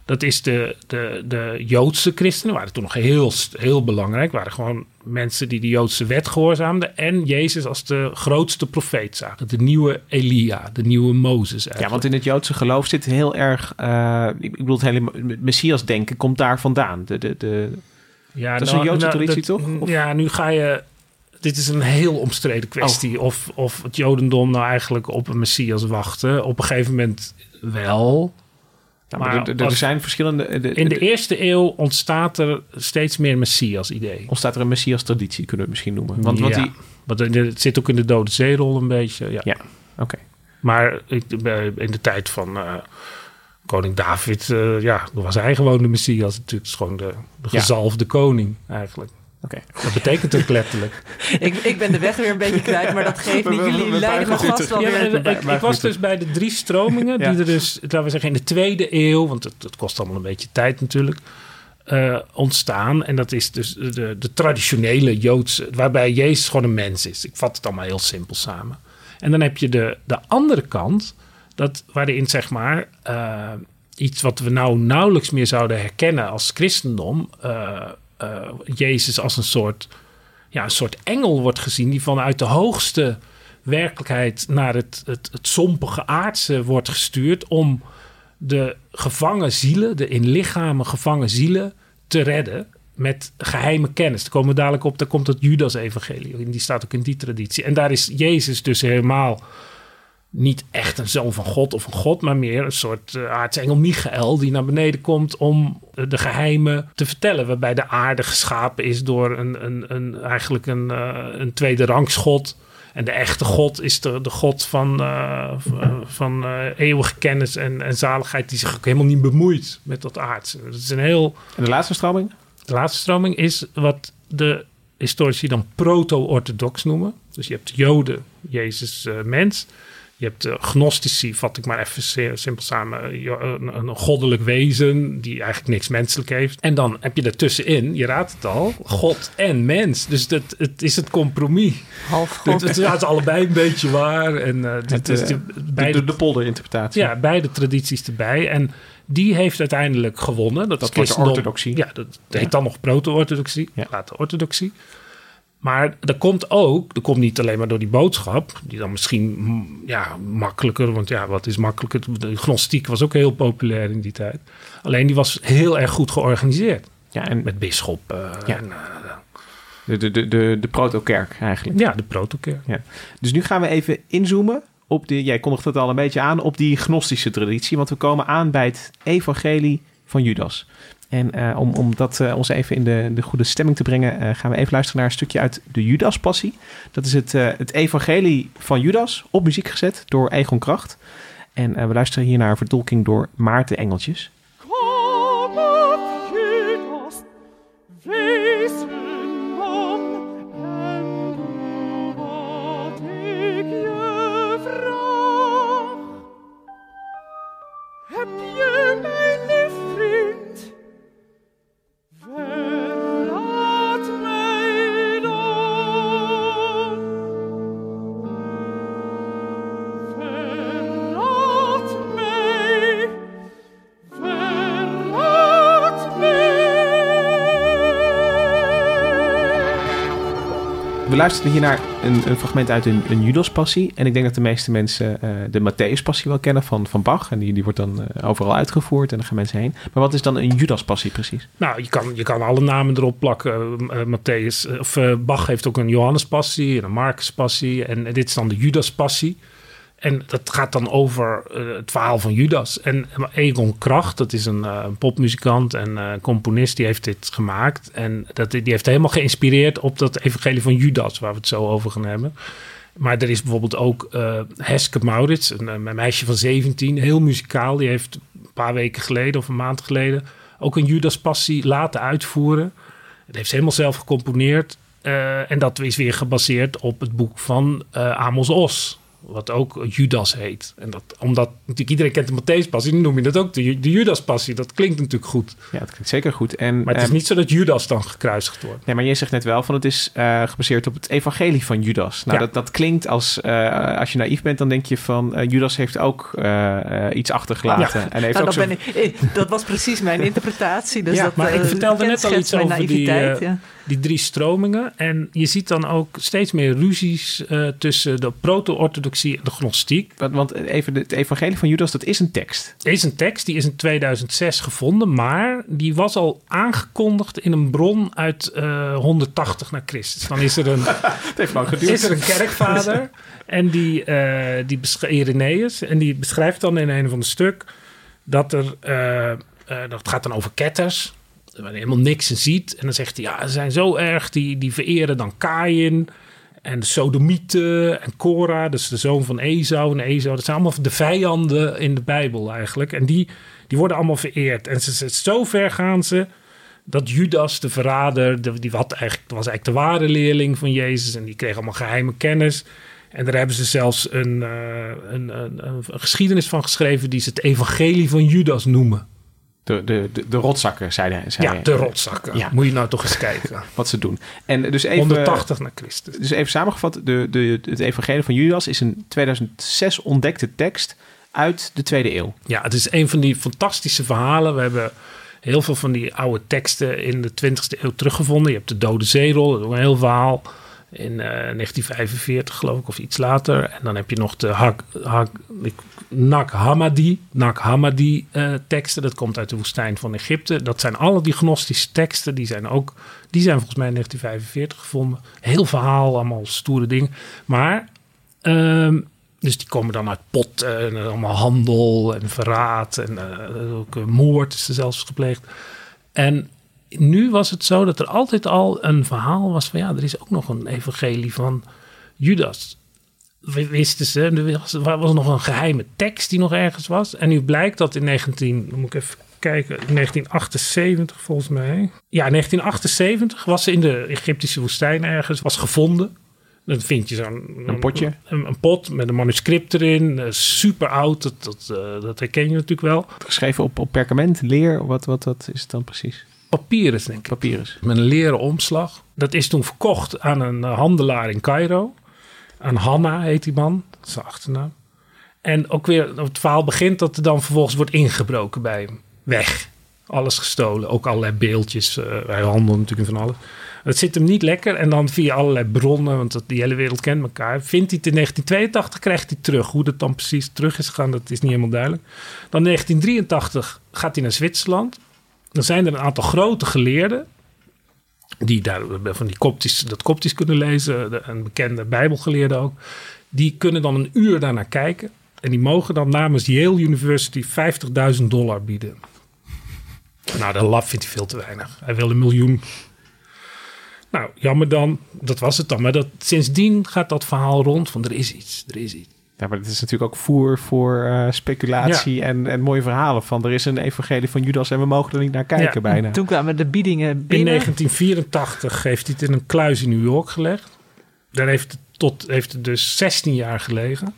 Dat is de, de, de Joodse christenen, waren toen nog heel, heel belangrijk. waren gewoon mensen die de Joodse wet gehoorzaamden. En Jezus als de grootste profeet zagen. De nieuwe Elia, de nieuwe Mozes eigenlijk. ja, want in het Joodse geloof zit heel erg, eh, ik bedoel het hele Messias denken komt daar vandaan. De, de, de, Ja, Dat is een Joodse traditie, dat- toch? Of- Ja, nu ga je... Dit is een heel omstreden kwestie. Oh. Of, of het Jodendom nou eigenlijk op een Messias wachtte. Op een gegeven moment wel. Nou, maar Maar er- zijn verschillende... de- In de de- eerste eeuw ontstaat er steeds meer Messias-idee. ontstaat er een Messias-traditie, kunnen we het misschien noemen. Want, die... Want het zit ook in de Dode Zeerol een beetje. Ja. Ja, oké. Maar in de tijd van eh, koning David... eh, ja, was hij gewoon de Messias. Natuurlijk Het is gewoon de, de Ja. gezalfde koning eigenlijk. Oké. Dat betekent ook letterlijk. Ik, ik ben de weg weer een beetje kwijt, maar dat geeft niet. Jullie leiden vast terug. wel weer. ik, ik was dus bij de drie stromingen Ja. die er dus, laten we zeggen, in de tweede eeuw, want het, het kost allemaal een beetje tijd natuurlijk, eh, ontstaan. En dat is dus de, de traditionele Joodse, waarbij Jezus gewoon een mens is. Ik vat het allemaal heel simpel samen. En dan heb je de, de andere kant, dat, waarin zeg maar eh, iets wat we nou nauwelijks meer zouden herkennen als christendom, eh, eh, Jezus als een soort, ja, een soort engel wordt gezien die vanuit de hoogste werkelijkheid naar het, het, het sompige aardse wordt gestuurd om de gevangen zielen, de in lichamen gevangen zielen, te redden met geheime kennis. Daar komen we dadelijk op, daar komt het Judas-evangelie in. Die staat ook in die traditie. En daar is Jezus dus helemaal niet echt een zoon van God of een God, maar meer een soort uh, aartsengel Michael die naar beneden komt om uh, de geheimen te vertellen. Waarbij de aarde geschapen is door een, een, een, eigenlijk een, uh, een tweede rangs God. En de echte God is de, de God van, uh, van uh, eeuwige kennis en, en zaligheid, die zich ook helemaal niet bemoeit met dat aardse. Dat is een heel. En de laatste stroming? De laatste stroming is wat de historici dan proto-orthodox noemen. Dus je hebt Joden, Jezus uh, mens. Je hebt de gnostici, vat ik maar even simpel samen, een, een, goddelijk wezen die eigenlijk niks menselijk heeft. En dan heb je ertussenin, je raadt het al, God en mens. Dus dat, het is het compromis. Half God. Het, het is allebei een beetje waar. En, uh, het, uh, de, beide, de, de polderinterpretatie. Ja, beide tradities erbij. En die heeft uiteindelijk gewonnen. Dat, dat is de orthodoxie. Ja, dat heet ja. dan nog proto-orthodoxie, ja. later orthodoxie. Maar er komt ook, er komt niet alleen maar door die boodschap, die dan misschien ja, makkelijker, want ja, wat is makkelijker? De gnostiek was ook heel populair in die tijd. Alleen die was heel erg goed georganiseerd. Ja, en met bisschop. Uh, ja. en, uh, de, de, de, de, de protokerk eigenlijk. Ja, de protokerk. Ja. Dus nu gaan we even inzoomen op de, jij kondigt het al een beetje aan, op die gnostische traditie. Want we komen aan bij het evangelie van Judas. En uh, om, om dat uh, ons even in de, de goede stemming te brengen, uh, gaan we even luisteren naar een stukje uit de Judaspassie. Dat is het, het evangelie van Judas, op muziek gezet door Egon Kracht. En we luisteren hier naar een vertolking door Maarten Engeltjes. We luisteren hier naar een, een fragment uit een, een Judaspassie. En ik denk dat de meeste mensen uh, de Matthäuspassie wel kennen van, van Bach. En die, die wordt dan uh, overal uitgevoerd en dan gaan mensen heen. Maar wat is dan een Judaspassie precies? Nou, je kan, je kan alle namen erop plakken. Uh, Matthäus, of Bach heeft ook een Johannes-passie en een Marcus-passie. En dit is dan de Judaspassie. En dat gaat dan over uh, het verhaal van Judas. En Egon Kracht, dat is een uh, popmuzikant en uh, componist, die heeft dit gemaakt. En dat, die heeft helemaal geïnspireerd op dat evangelie van Judas, waar we het zo over gaan hebben. Maar er is bijvoorbeeld ook Heske Maurits, een, een, meisje van 17, heel muzikaal. Die heeft een paar weken geleden of een maand geleden ook een Judas-passie laten uitvoeren. Dat heeft ze helemaal zelf gecomponeerd. Eh, en dat is weer gebaseerd op het boek van eh, Amos Os. Wat ook Judas heet. En dat, omdat natuurlijk iedereen kent de Matthäus-passie, dan noem je dat ook de, de Judas-passie. Dat klinkt natuurlijk goed. Ja, dat klinkt zeker goed. En, Maar het is ehm, niet zo dat Judas dan gekruisigd wordt. Nee, maar je zegt net wel van het is eh, gebaseerd op het evangelie van Judas. Nou, Ja. dat, dat klinkt als, eh, als je naïef bent, dan denk je van eh, Judas heeft ook iets achtergelaten. En heeft Nou, ook dat, zo... ben ik, dat was precies mijn interpretatie. Dus Ja, dat, maar ik vertelde net al iets over die, naïviteit, ja. Die drie stromingen. En je ziet dan ook steeds meer ruzies eh, tussen de proto-orthodoxie en de gnostiek. Want, want even, het evangelie van Judas, dat is een tekst. Is een tekst, die is in 2006 gevonden, maar die was al aangekondigd in een bron uit eh, 180 na Christus. Dan is er een, Het heeft lang is er een kerkvader en die, eh die Irenaeus, en die beschrijft dan in een van de stuk dat er, eh, eh, dat gaat dan over ketters, waar helemaal niks in ziet. En dan zegt hij, ja, ze zijn zo erg, die, die vereren dan Kain en de Sodomieten en Cora, dus de zoon van Esau en Esau. Dat zijn allemaal de vijanden in de Bijbel eigenlijk. En die, die worden allemaal vereerd. En ze, ze, zo ver gaan ze dat Judas, de verrader, de, die had eigenlijk, was eigenlijk de ware leerling van Jezus. En die kreeg allemaal geheime kennis. En daar hebben ze zelfs een, eh, een, een, een geschiedenis van geschreven die ze het evangelie van Judas noemen. De, de, de, de rotzakken, zei hij. Zei Ja, de rotzakken. Ja. Moet je nou toch eens kijken. Wat ze doen. En dus even, 180 na Christus. dus even samengevat, de, de, het evangelie van Judas is een 2006 ontdekte tekst uit de tweede eeuw. Ja, het is een van die fantastische verhalen. We hebben heel veel van die oude teksten in de 20e eeuw teruggevonden. Je hebt de Dode Zeerol, dat is ook een heel verhaal. In eh, 1945 geloof ik, of iets later. En dan heb je nog de Hak, Hak, Nag Hammadi, Hammadi eh, teksten. Dat komt uit de woestijn van Egypte. Dat zijn alle die gnostische teksten. Die zijn ook, die zijn volgens mij in 1945 gevonden. Heel verhaal, allemaal stoere dingen. Maar Ehm, dus die komen dan uit pot en eh, allemaal handel en verraad en eh, ook eh, moord is er zelfs gepleegd. En nu was het zo dat er altijd al een verhaal was van ja, er is ook nog een evangelie van Judas. Wisten ze, er was, er was nog een geheime tekst die nog ergens was. En nu blijkt dat in 19, dan moet ik even kijken, in 1978 volgens mij. Ja, in 1978 was ze in de Egyptische woestijn ergens, was gevonden. Dan vind je zo'n... Een potje? Een, een pot met een manuscript erin. eh, super oud, dat, dat, eh, dat herken je natuurlijk wel. Geschreven op, op perkament, leer, wat, wat, wat is het dan precies? Papyrus, denk ik. Papyrus. Met een leren omslag. Dat is toen verkocht aan een eh, handelaar in Cairo. Aan Hanna heet die man. Dat is zijn achternaam. En ook weer, het verhaal begint dat er dan vervolgens wordt ingebroken bij hem. Weg. Alles gestolen. Ook allerlei beeldjes. eh hij handelt natuurlijk in van alles. Het zit hem niet lekker. En dan via allerlei bronnen, want dat, die hele wereld kent elkaar. Vindt hij het in 1982, krijgt hij terug. Hoe dat dan precies terug is gegaan, dat is niet helemaal duidelijk. Dan 1983 gaat hij naar Zwitserland. Dan zijn er een aantal grote geleerden die daar van die koptisch, dat koptisch kunnen lezen, een bekende bijbelgeleerde ook, die kunnen dan een uur daarnaar kijken. En die mogen dan namens Yale University 50.000 dollar bieden. Nou, de lab vindt hij veel te weinig. Hij wil een miljoen. Nou, jammer dan. Dat was het dan. Maar dat, sindsdien gaat dat verhaal rond van er is iets, er is iets. Ja, maar het is natuurlijk ook voer voor eh, speculatie en, en mooie verhalen van er is een evangelie van Judas en we mogen er niet naar kijken Ja. bijna. Toen kwamen de biedingen In binnen. 1984 heeft hij het in een kluis in New York gelegd. Daar heeft het, tot, heeft het dus 16 jaar gelegen.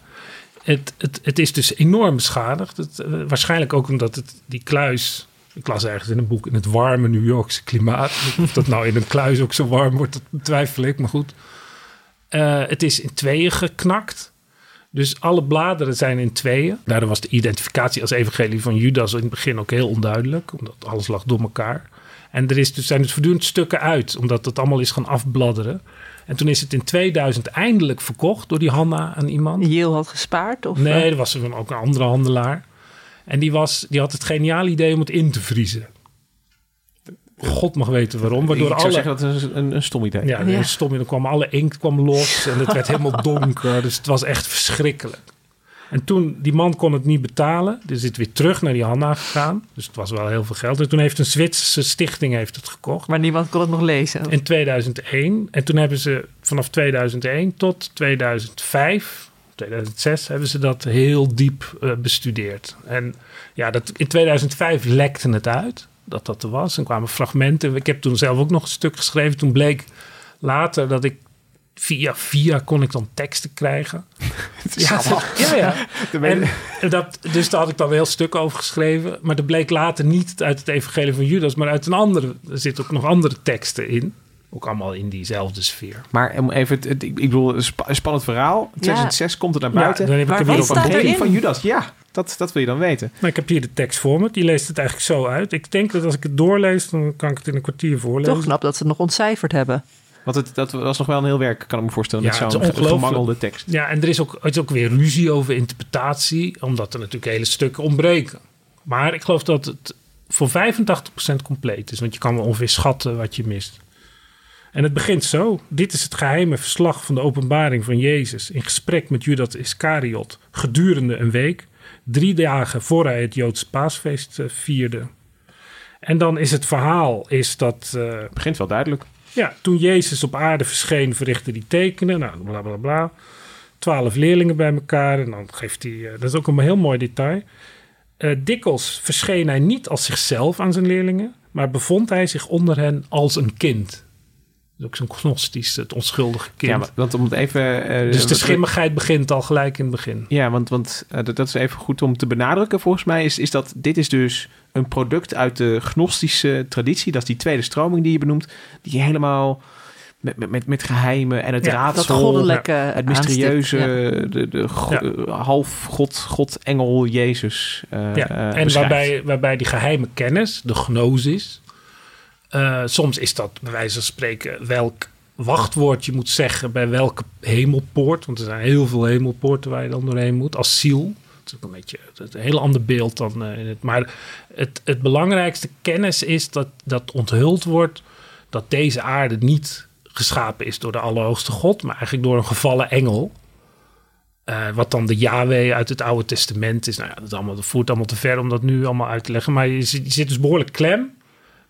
Het, het, het is dus enorm beschadigd. Het, eh, waarschijnlijk ook omdat het, die kluis... Ik las ergens in een boek in het warme New Yorkse klimaat. Of dat nou in een kluis ook zo warm wordt, dat betwijfel ik. Maar goed. Eh, het is in tweeën geknakt. Dus alle bladeren zijn in tweeën. Daardoor was de identificatie als evangelie van Judas in het begin ook heel onduidelijk. Omdat alles lag door elkaar. En er is dus, zijn dus voortdurend stukken uit, omdat het allemaal is gaan afbladderen. En toen is het in 2000 eindelijk verkocht door die Hanna aan iemand. Yale had gespaard? Of, Nee, eh, er was ook een andere handelaar. En die, was, die had het geniale idee om het in te vriezen. God mag weten waarom. Waardoor ik zou alle, zeggen dat het een, een, een stom idee. ja, Ja. ja. stom. Dan kwam alle inkt kwam los en het werd helemaal donker. Dus het was echt verschrikkelijk. En toen, die man kon het niet betalen. Dus is het weer terug naar die Hanna gegaan. Dus het was wel heel veel geld. En toen heeft een Zwitserse stichting heeft het gekocht. Maar niemand kon het nog lezen. In 2001. En toen hebben ze vanaf 2001 tot 2005, 2006, hebben ze dat heel diep eh, bestudeerd. En ja, dat, in 2005 lekte het uit. Dat dat er was. En kwamen fragmenten. Ik heb toen zelf ook nog een stuk geschreven. Toen bleek later dat ik via via kon ik dan teksten krijgen. ja, ja, ja. En, dat, dus daar had ik dan een heel stuk over geschreven. Maar dat bleek later niet uit het evangelie van Judas, maar uit een andere. Er zitten ook nog andere teksten in. Ook allemaal in diezelfde sfeer. Maar om even, ik ik bedoel, een spa- een spannend verhaal. 2006 komt er naar Ja, buiten. dan heb ik Maar er weer op een van Judas, ja. Dat, dat wil je dan weten. Maar ik heb hier de tekst voor me. Die leest het eigenlijk zo uit. Ik denk dat als ik het doorlees, dan kan ik het in een kwartier voorlezen. Toch knap dat ze het nog ontcijferd hebben. Want het, dat was nog wel een heel werk, kan ik me voorstellen, Ja, met het zo'n is ongelooflijk. gemangelde tekst. Ja, en er is, ook, er is ook weer ruzie over interpretatie, omdat er natuurlijk hele stukken ontbreken. Maar ik geloof dat het voor 85% compleet is, want je kan wel ongeveer schatten wat je mist. En het begint zo. Dit is het geheime verslag van de openbaring van Jezus in gesprek met Judas Iscariot gedurende een week, drie dagen voor hij het Joodse paasfeest eh, vierde. En dan is het verhaal is dat eh, Het begint wel duidelijk. ja, toen Jezus op aarde verscheen, verrichtte hij tekenen. Nou, bla bla bla. Twaalf leerlingen bij elkaar. En dan geeft hij. eh, dat is ook een heel mooi detail. Dikwijls verscheen hij niet als zichzelf aan zijn leerlingen. Maar bevond hij zich onder hen als een kind. Dat is ook zo'n gnostisch, het onschuldige kind. Ja, want om het even... eh, dus de schimmigheid begint al gelijk in het begin. Ja, want, want eh, dat, dat is even goed om te benadrukken volgens mij. Is, is dat dit is dus een product uit de gnostische traditie. Dat is die tweede stroming die je benoemt. Die helemaal met, met, met, met geheimen en het Ja, Dat raadsel... goddelijke het mysterieuze, ja. de, de go- Ja. half God, God, engel, Jezus. eh, Ja, en waarbij, waarbij die geheime kennis, de gnosis, eh, soms is dat bij wijze van spreken welk wachtwoord je moet zeggen bij welke hemelpoort. Want er zijn heel veel hemelpoorten waar je dan doorheen moet, als ziel. Dat is een beetje een heel ander beeld dan eh, in het. Maar het, het belangrijkste kennis is dat, dat onthuld wordt dat deze aarde niet geschapen is door de Allerhoogste God, maar eigenlijk door een gevallen engel. Eh, wat dan de Yahweh uit het Oude Testament is. Nou ja, dat, allemaal, voert allemaal te ver om dat nu allemaal uit te leggen. Maar je zit dus behoorlijk klem.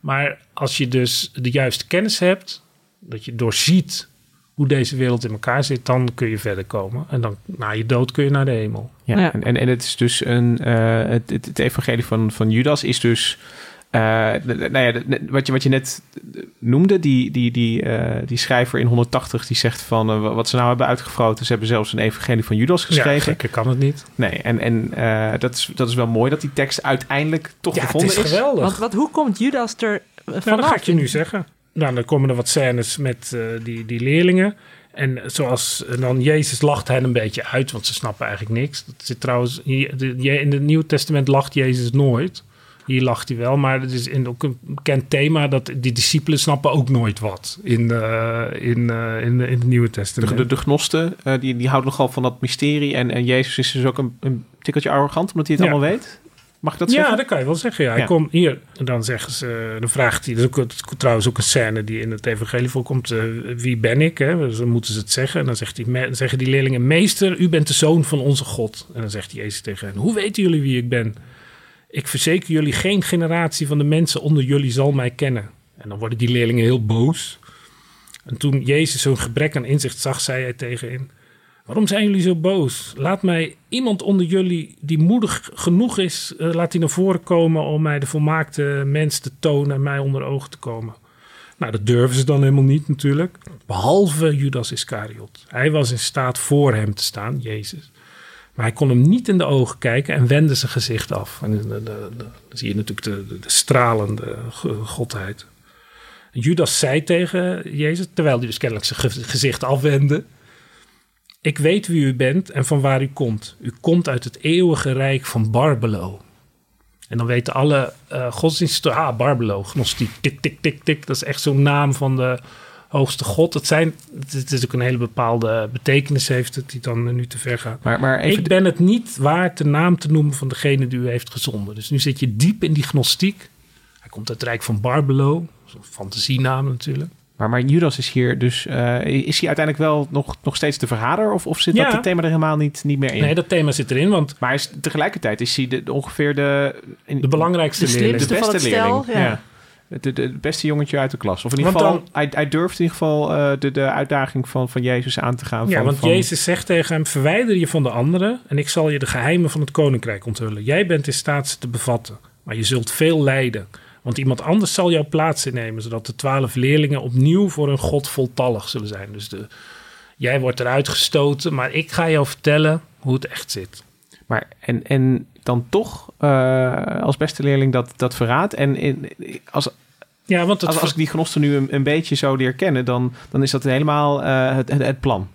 Maar als je dus de juiste kennis hebt, dat je doorziet hoe deze wereld in elkaar zit, dan kun je verder komen. En dan na je dood kun je naar de hemel. Ja, Ja. En, en, en het is dus een. eh, het, het, het evangelie van, van Judas is dus. Eh, nou ja, wat, je, wat je net noemde, die, die, die, eh, die schrijver in 180 die zegt van eh, wat ze nou hebben uitgefroten. Ze hebben zelfs een evangelie van Judas Ja, geschreven. gekker kan het niet. nee, en, en eh, dat, is, dat is wel mooi dat die tekst uiteindelijk toch Ja, het gevonden is is. geweldig. Want wat, hoe komt Judas er vanaf? Nou, dat ga ik je nu zeggen. Nou, dan komen er wat scènes met eh, die, die leerlingen. En zoals en dan Jezus lacht hen een beetje uit, want ze snappen eigenlijk niks. Dat zit trouwens in het Nieuwe Testament lacht Jezus nooit. Hier lacht hij wel, maar het is in, ook een bekend thema dat die discipelen snappen ook nooit wat in, eh, in, eh, in, in het Nieuwe De, Testament. de, de gnosten, eh, die, die houden nogal van dat mysterie. En, en Jezus is dus ook een, een tikkeltje arrogant, omdat hij het Ja. allemaal weet. Mag ik dat ja, zeggen? dat kan je wel zeggen. Ja. Hij Ja. komt hier, en dan zeggen ze, dan vraagt hij, dat is ook, het is trouwens ook een scène die in het evangelie voorkomt, wie ben ik? Hè? Dus dan moeten ze het zeggen. En dan, zegt hij, me- zeggen die leerlingen, meester, u bent de zoon van onze God. En dan zegt Jezus tegen hen, hoe weten jullie wie ik ben? Ik verzeker jullie, geen generatie van de mensen onder jullie zal mij kennen. En dan worden die leerlingen heel boos. En toen Jezus zo'n gebrek aan inzicht zag, zei hij tegen hen, Waarom zijn jullie zo boos? Laat mij iemand onder jullie die moedig genoeg is, eh, laat die naar voren komen om mij de volmaakte mens te tonen en mij onder ogen te komen. Nou, dat durven ze dan helemaal niet natuurlijk. Behalve Judas Iscariot. Hij was in staat voor hem te staan, Jezus. Maar hij kon hem niet in de ogen kijken en wendde zijn gezicht af. En dan zie je natuurlijk de, de, de stralende godheid. Judas zei tegen Jezus, terwijl hij dus kennelijk zijn ge- gezicht afwendde. Ik weet wie u bent en van waar u komt. U komt uit het eeuwige rijk van Barbelo. En dan weten alle eh godsdiensten, ah, Barbelo, gnostiek, tik, tik, tik, tik. Dat is echt zo'n naam van de hoogste god. Het, zijn, het is ook een hele bepaalde betekenis heeft het, die dan nu te ver gaat. Maar, maar even Ik ben het niet waard de naam te noemen van degene die u heeft gezonden. Dus nu zit je diep in die gnostiek. Hij komt uit het rijk van Barbelo. Zo'n fantasienaam natuurlijk. Maar, maar Judas is hier dus... eh, is hij uiteindelijk wel nog, nog steeds de verrader? Of, of zit Ja. dat het thema er helemaal niet, niet meer in? Nee, dat thema zit erin, want Maar is, tegelijkertijd is hij de, de- ongeveer de... in- de belangrijkste De leerling. de beste stel, leerling. ja. Het beste jongetje uit de klas. Of in ieder Want geval, dan- hij, hij durft in ieder geval eh, de, de uitdaging van, van Jezus aan te gaan. Ja, van, want van- Jezus zegt tegen hem: Verwijder je van de anderen en ik zal je de geheimen van het koninkrijk onthullen. Jij bent in staat ze te bevatten, maar je zult veel lijden. Want iemand anders zal jouw plaats innemen, zodat de twaalf leerlingen opnieuw voor hun God voltallig zullen zijn. Dus de, jij wordt eruit gestoten, maar ik ga jou vertellen hoe het echt zit. Maar en, en dan toch uh, als beste leerling dat, dat verraad. En in, als, ja, want als, als ik die genosten nu een, een, beetje zo leer kennen, dan, dan is dat helemaal uh, het, het, het, plan.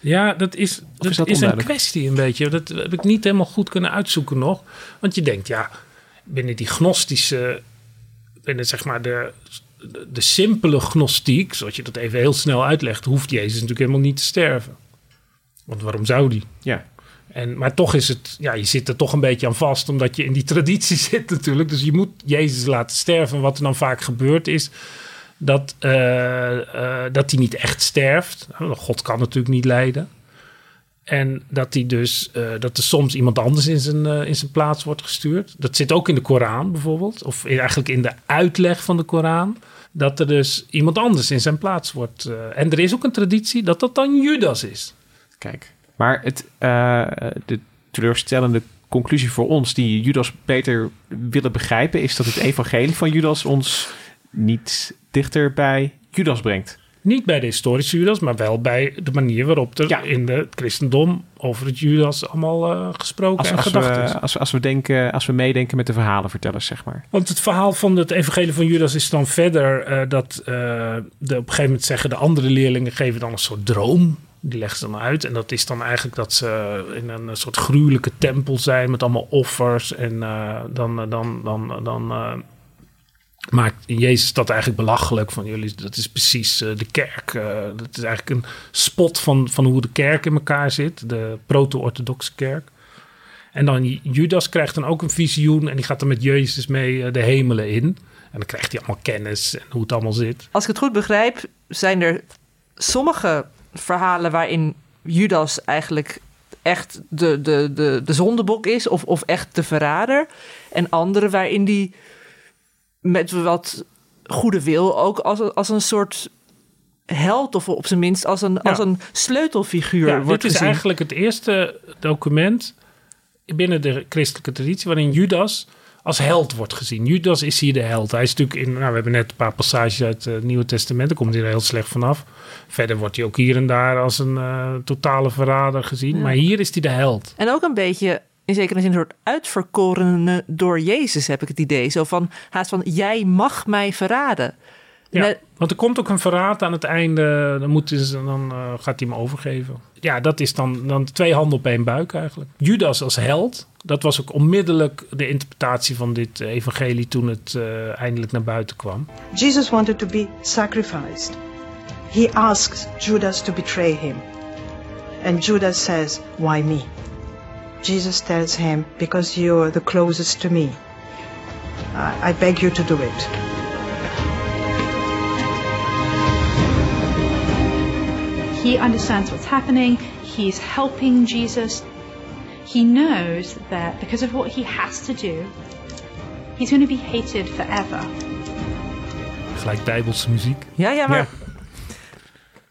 Ja, dat is, dat is, dat is een kwestie een beetje. Dat heb ik niet helemaal goed kunnen uitzoeken nog. Want je denkt, ja, binnen die gnostische, binnen zeg maar de, de, de simpele gnostiek, zoals je dat even heel snel uitlegt, hoeft Jezus natuurlijk helemaal niet te sterven. Want waarom zou die? Ja. En, maar toch is het, ja, je zit er toch een beetje aan vast, omdat je in die traditie zit natuurlijk. Dus je moet Jezus laten sterven. Wat er dan vaak gebeurt is dat, uh, uh, dat hij niet echt sterft. God kan natuurlijk niet lijden. En dat, hij dus, uh, dat er soms iemand anders in zijn, in zijn plaats wordt gestuurd. Dat zit ook in de Koran bijvoorbeeld. Of eigenlijk in de uitleg van de Koran. Dat er dus iemand anders in zijn plaats wordt. en er is ook een traditie dat dat dan Judas is. Kijk. Maar het, uh, de teleurstellende conclusie voor ons, die Judas beter willen begrijpen, is dat het evangelie van Judas ons niet dichter bij Judas brengt. Niet bij de historische Judas, maar wel bij de manier waarop er ja. in het christendom over het Judas allemaal uh, gesproken als, en als gedacht we, is. Als, als, we denken, als we meedenken met de verhalenvertellers, zeg maar. Want het verhaal van het evangelie van Judas is dan verder uh, dat uh, de, op een gegeven moment zeggen de andere leerlingen geven dan een soort droom die legt ze dan uit. En dat is dan eigenlijk dat ze in een soort gruwelijke tempel zijn met allemaal offers. En uh, dan, dan, dan, dan uh, maakt Jezus dat eigenlijk belachelijk. Van jullie, dat is precies de kerk. dat is eigenlijk een spot van, van hoe de kerk in elkaar zit. De proto-orthodoxe kerk. En dan Judas krijgt dan ook een visioen. En die gaat dan met Jezus mee de hemelen in. En dan krijgt hij allemaal kennis en hoe het allemaal zit. Als ik het goed begrijp, zijn er sommige verhalen waarin Judas eigenlijk echt de, de, de, de zondebok is of, of echt de verrader. En andere waarin die met wat goede wil ook als, als een soort held of op zijn minst als een, ja. als een sleutelfiguur ja, wordt Dit is gezien. eigenlijk het eerste document binnen de christelijke traditie waarin Judas als held wordt gezien. Judas is hier de held. Hij is natuurlijk in, nou, we hebben net een paar passages uit het Nieuwe Testament, daar komt hij er heel slecht vanaf. Verder wordt hij ook hier en daar als een uh, totale verrader gezien. Ja. Maar hier is hij de held. En ook een beetje, in zekere zin, een soort uitverkorene door Jezus, heb ik het idee. Zo van, haast van, jij mag mij verraden. Ja, Net, want er komt ook een verraad aan het einde. Dan, moet ze, dan uh, gaat hij hem overgeven. Ja, dat is dan, dan twee handen op één buik eigenlijk. Judas als held. Dat was ook onmiddellijk de interpretatie van dit evangelie toen het uh, eindelijk naar buiten kwam. Jesus wanted to be sacrificed. He asks Judas to betray him. And Judas says, Why me? Jesus tells him, Because you're the closest to me. I, I beg you to do it. He understands what's happening. He's helping Jesus. He knows that because of what he has to do, he's going to be hated forever. Gelijk bijbelse muziek. Ja, ja, maar... Ja.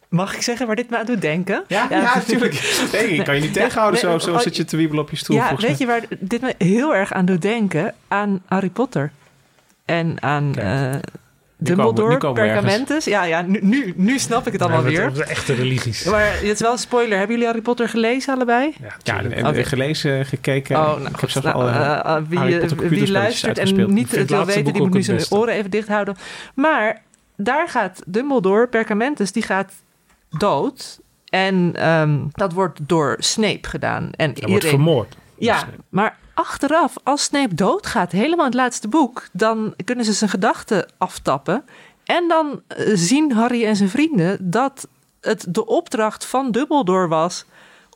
Mag ik zeggen waar dit me aan doet denken? Ja, ja, ja natuurlijk. Nee, ik kan je niet tegenhouden nee, zo, zo zit je te wiebelen op je stoel. Ja, weet je waar dit me heel erg aan doet denken? Aan Harry Potter. En aan uh, Dumbledore, Pergamentus. Ja, ja nu, nu, nu snap ik het allemaal ja, weer. Dat is echte religies. Maar het is wel een spoiler. Hebben jullie Harry Potter gelezen allebei? Ja, ja en, okay. gelezen, gekeken. Oh, nou, ik heb zelfs nou, al uh, uh, wie, wie luistert en niet het wil weten, die moet nu zijn oren even dicht houden. Maar daar gaat Dumbledore, Pergamentus, die gaat dood. En um, dat wordt door Snape gedaan. En Hij iedereen... wordt vermoord. Ja, maar achteraf, als Snape doodgaat, helemaal in het laatste boek, dan kunnen ze zijn gedachten aftappen. En dan zien Harry en zijn vrienden dat het de opdracht van Dumbledore was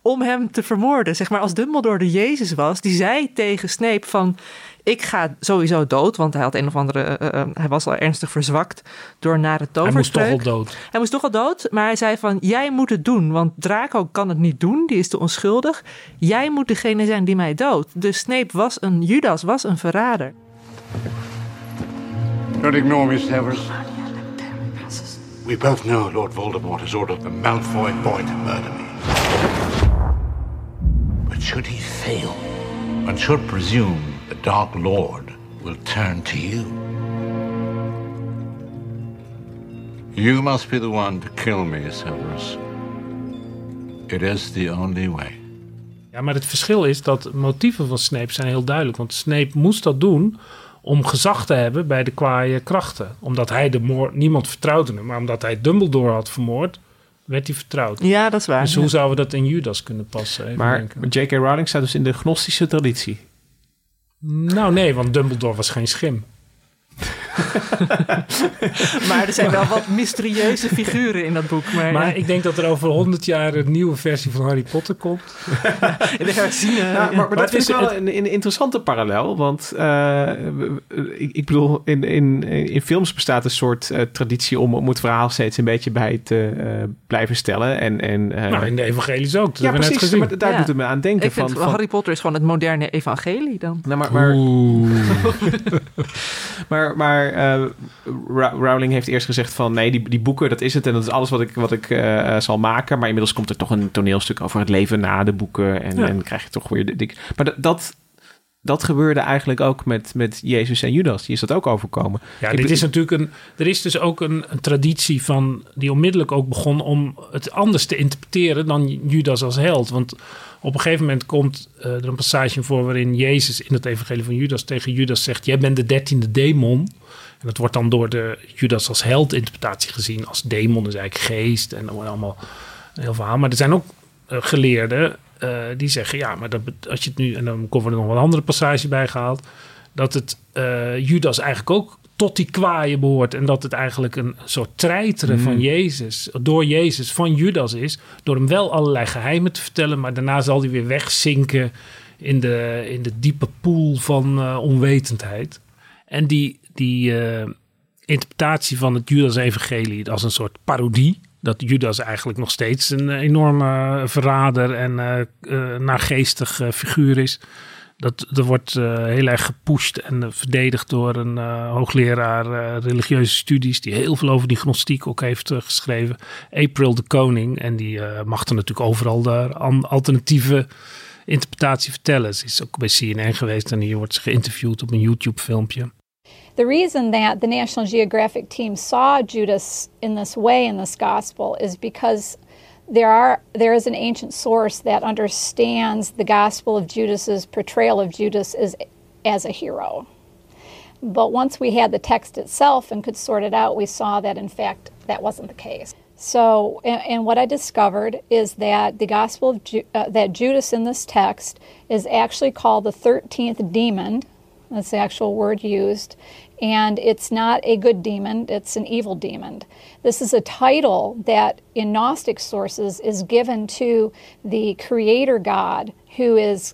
om hem te vermoorden. Zeg maar, als Dumbledore de Jezus was, die zei tegen Snape van... ik ga sowieso dood, want hij had een of andere... Uh, uh, hij was al ernstig verzwakt door nare toverspreuk. Hij moest toch al dood. Hij moest toch al dood, maar hij zei van... jij moet het doen, want Draco kan het niet doen, die is te onschuldig. Jij moet degene zijn die mij doodt. Dus Snape was een... Judas was een verrader. Don't ignore me, Severus. We both know Lord Voldemort has ordered the Malfoy boy to murder me. But should he fail, one should presume Dark Lord will turn to you. You must be the one to kill me, Severus. It is the only way. Ja, maar het verschil is dat de motieven van Snape zijn heel duidelijk. Want Snape moest dat doen om gezag te hebben bij de kwaaie krachten. Omdat hij de moord... Niemand vertrouwde hem, maar omdat hij Dumbledore had vermoord... werd hij vertrouwd. Ja, dat is waar. Dus ja. hoe zouden we dat in Judas kunnen passen? Even Maar denken. J.K. Rowling staat dus in de gnostische traditie. Nou nee, want Dumbledore was geen schim. Maar er zijn wel wat mysterieuze figuren in dat boek. Maar, Maar ja, ik denk dat er over 100 jaar een nieuwe versie van Harry Potter komt. in de herzien. Ja, maar, maar dat vind is ik wel het- een, een interessante parallel. Want eh, ik, ik bedoel, in, in, in films bestaat een soort eh, traditie om, om het verhaal steeds een beetje bij te eh, blijven stellen. En, en, eh, nou, in de evangelies ook. Dat ja, hebben we net precies. gezien. Maar daar Ja. doet het me aan denken. ik vind van, van, Harry Potter is gewoon het moderne evangelie dan. nou, maar, maar, Oeh. Maar, maar eh, Rowling heeft eerst gezegd van... nee, die, die boeken, dat is het. En dat is alles wat ik, wat ik eh, zal maken. Maar inmiddels komt er toch een toneelstuk over het leven na de boeken. En, Ja. en krijg je toch weer... de- dik. Maar dat, dat, dat gebeurde eigenlijk ook met, met Jezus en Judas. Die is dat ook overkomen. Ja, dit is natuurlijk een. Er is dus ook een, een traditie van. die onmiddellijk ook begon om het anders te interpreteren dan Judas als held. Want op een gegeven moment komt eh, er een passage voor waarin Jezus in het Evangelie van Judas tegen Judas zegt: Jij bent de dertiende demon. En dat wordt dan door de Judas als held interpretatie gezien. Als demon is eigenlijk geest en allemaal een heel verhaal. Maar er zijn ook eh, geleerden eh, die zeggen: Ja, maar dat, als je het nu. en dan komen er nog wat andere passages bij gehaald dat het eh, Judas eigenlijk ook tot die kwaaien behoort. En dat het eigenlijk een soort treiteren van Jezus, door Jezus van Judas is. Door hem wel allerlei geheimen te vertellen, maar daarna zal hij weer wegzinken in de, in de diepe poel van onwetendheid. En die, die eh, interpretatie van het Judas-evangelie als een soort parodie. Dat Judas eigenlijk nog steeds een enorme verrader en eh eh, naargeestig figuur is. Dat, dat wordt heel erg gepusht en verdedigd door een hoogleraar religieuze studies. Die heel veel over die gnostiek ook heeft geschreven. April de Koning. En die mag er natuurlijk overal de alternatieve interpretatie vertellen. Ze is ook bij CNN geweest en hier wordt ze geïnterviewd op een YouTube filmpje. The reason that the National Geographic team saw Judas in this way in this gospel is because there are there is an ancient source that understands the gospel of Judas's portrayal of Judas as as a hero. But once we had the text itself and could sort it out, we saw that in fact that wasn't the case. So, and, and what I discovered is that the gospel of Ju- uh, that Judas in this text is actually called the 13th demon. That's the actual word used. And it's not a good demon, it's an evil demon. This is a title that in Gnostic sources is given to the creator God who is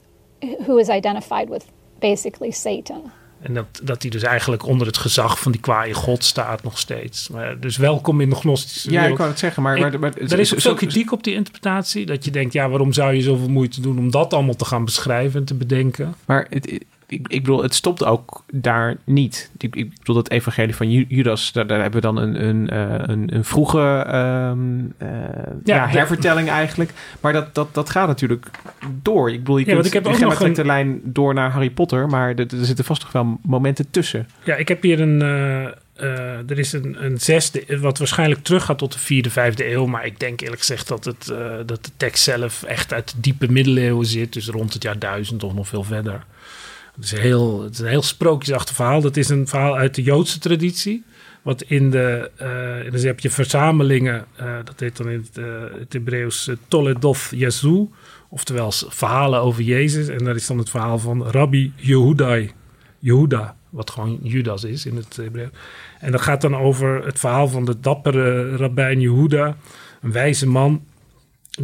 who is identified with basically Satan. En dat, dat hij dus eigenlijk onder het gezag van die kwaaie god staat nog steeds. Maar dus welkom in de gnostische Ja, ik wereld. wou het zeggen. Maar, Ik- maar, maar- er is ook zo- veel kritiek op die interpretatie. Dat je denkt, ja, waarom zou je zoveel moeite doen om dat allemaal te gaan beschrijven en te bedenken? Maar het, ik, ik bedoel, het stopt ook daar niet. Ik, ik bedoel, dat evangelie van Ju- Judas, daar, daar hebben we dan een, een, eh, een, een vroege ehm, eh, ja, hervertelling eigenlijk. Maar dat, dat, dat gaat natuurlijk door. Ik bedoel, je Ja, kunt, ik heb ook nog een- de lijn door naar Harry Potter, maar er, er zitten vast toch wel momenten tussen. Ja, ik heb hier een. eh, er is een, een zesde, wat waarschijnlijk teruggaat tot de vierde, vijfde eeuw. Maar ik denk eerlijk gezegd dat, het, dat de tekst zelf echt uit de diepe middeleeuwen zit. Dus rond het jaar duizend of nog veel verder. Het is, heel, het is een heel sprookjesachtig verhaal. Dat is een verhaal uit de Joodse traditie. Wat in de. dus heb je verzamelingen. eh, dat heet dan in het, eh, het Hebreeuws uh. Oftewel verhalen over Jezus. En daar is dan het verhaal van Rabbi Yehudai. Yehuda, wat gewoon Judas is in het Hebreeuws. En dat gaat dan over het verhaal van de dappere rabbijn Yehuda. Een wijze man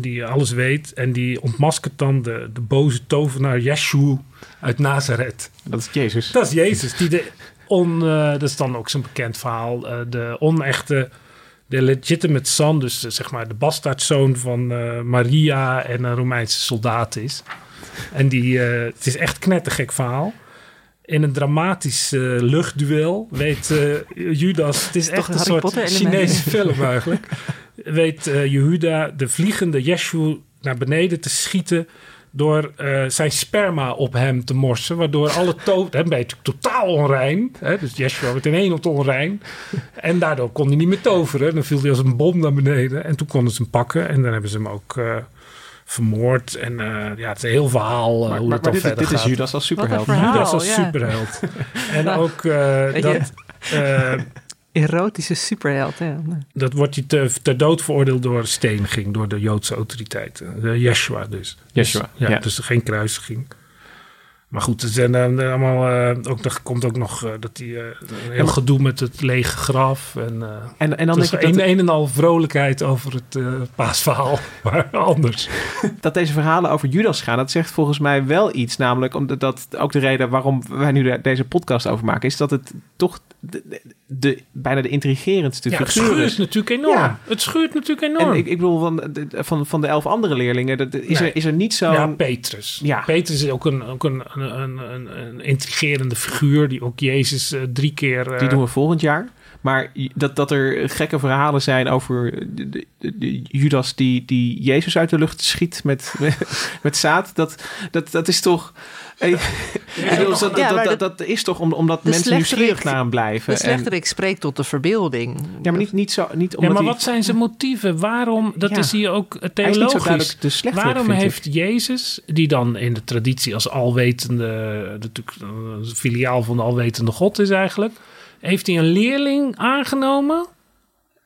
die alles weet. En die ontmaskert dan de, de boze tovenaar Yeshua uit Nazareth. Dat is Jezus. Dat is Jezus. Die de on, eh, dat is dan ook zo'n bekend verhaal. eh, de onechte, de legitimate son, dus eh, zeg maar de bastaardzoon van eh, Maria en een Romeinse soldaat is. En die, eh, het is echt een knettergek verhaal. In een dramatisch luchtduel weet eh, Judas, het is echt een soort. Chinese film eigenlijk. Weet eh Jehuda de vliegende Yeshua naar beneden te schieten door eh, zijn sperma op hem te morsen. Waardoor alle toven... Dan ben je natuurlijk totaal onrein. Hè? Dus Yeshua werd in één op onrein. En daardoor kon hij niet meer toveren. Dan viel hij als een bom naar beneden. En toen konden ze hem pakken. En dan hebben ze hem ook... eh, vermoord en eh, ja, het is een heel verhaal uh, Maar, hoe maar, het dan dit, verder dit is. Judas als superheld. Verhaal. Judas als superheld. en Nou, ook eh, dat, eh, Erotische superheld, hè. dat wordt hij te, ter dood veroordeeld door steniging door de Joodse autoriteiten. De Yeshua dus. Yeshua, Dus, ja, ja. Dus geen kruisiging. Maar goed, er zijn eh, allemaal, eh, ook, er komt ook nog eh, dat hij eh, een heel gedoe met het lege graf. En, eh En, en dan dus denk ik een, dat, een en al vrolijkheid over het paasverhaal. Maar anders. dat deze verhalen over Judas gaan, dat zegt volgens mij wel iets. Namelijk, omdat dat ook de reden waarom wij nu de- deze podcast over maken, is dat het toch de, de, de- bijna de intrigerendste Ja, het figuur schuurt is. natuurlijk enorm. Ja. Het schuurt natuurlijk enorm. En ik, ik bedoel, van de, van, van de elf andere leerlingen, dat, is, Nee. er, is er niet zo'n... Ja, Petrus. Ja. Petrus is ook een, ook een, een, een, intrigerende figuur die ook Jezus eh, drie keer... eh, Die doen we volgend jaar. Maar dat, dat er gekke verhalen zijn over de, de- Judas die, die Jezus uit de lucht schiet met, met, met zaad. Dat, dat, dat is toch. eh, ik bedoel, dat, dat, Ja, maar dat, is toch om- omdat de mensen nieuwsgierig naar hem blijven. De slechterik spreekt tot de verbeelding. ja, maar niet, niet zo. Niet Ja, omdat maar hij- wat zijn zijn motieven? Waarom, dat Ja. is hier ook hij is niet zo theologisch. duidelijk de Waarom vind ik. heeft Jezus, die dan in de traditie als alwetende, natuurlijk een filiaal van de alwetende God is eigenlijk, heeft hij een leerling aangenomen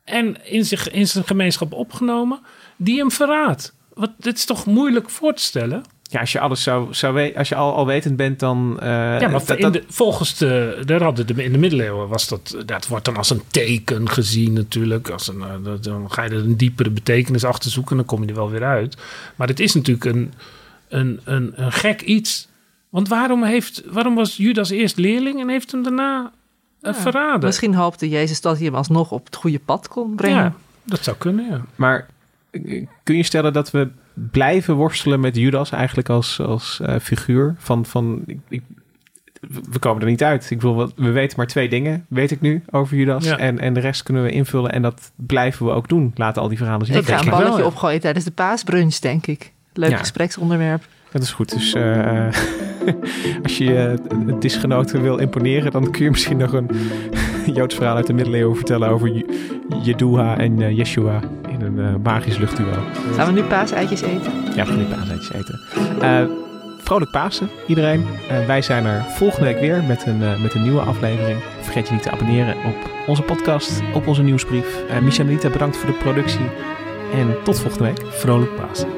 en in, zich, in zijn gemeenschap opgenomen die hem verraadt? Wat, dit is toch moeilijk voor te stellen? Ja, als je alles zou, zou weten, als je al, al wetend bent, dan. eh, ja, maar dat- in de, volgens de, daar hadden de, in de middeleeuwen was dat, dat wordt dan als een teken gezien natuurlijk. Als een, eh, dan ga je er een diepere betekenis achter zoeken en dan kom je er wel weer uit. Maar het is natuurlijk een, een, een, een gek iets. Want waarom, heeft, waarom was Judas eerst leerling en heeft hem daarna verraden? Misschien hoopte Jezus dat hij hem alsnog op het goede pad kon brengen. Ja, dat zou kunnen, ja. Maar eh, kun je stellen dat we blijven worstelen met Judas eigenlijk als, als eh, figuur? Van, van, ik, ik- we komen er niet uit. Ik bedoel, wat- we weten maar twee dingen, weet ik nu, over Judas. Ja. En, en de rest kunnen we invullen. En dat blijven we ook doen. Laten al die verhalen zien. Ik ga een balletje ja. opgooien tijdens de paasbrunch, denk ik. Leuk Ja. gespreksonderwerp. Dat is goed. Dus eh, als je uh, disgenoten wil imponeren, dan kun je misschien nog een Joods verhaal uit de middeleeuwen vertellen over Je- Jedua en eh, Yeshua in een magisch luchtduel. Gaan we nu paaseitjes eten? Ja, we gaan nu paaseitjes eten. Eh, vrolijk Pasen, iedereen. Wij zijn er volgende week weer met een, met een nieuwe aflevering. Vergeet je niet te abonneren op onze podcast, op onze nieuwsbrief. Uh, Micha Melita, bedankt voor de productie. En tot volgende week. Vrolijk Pasen.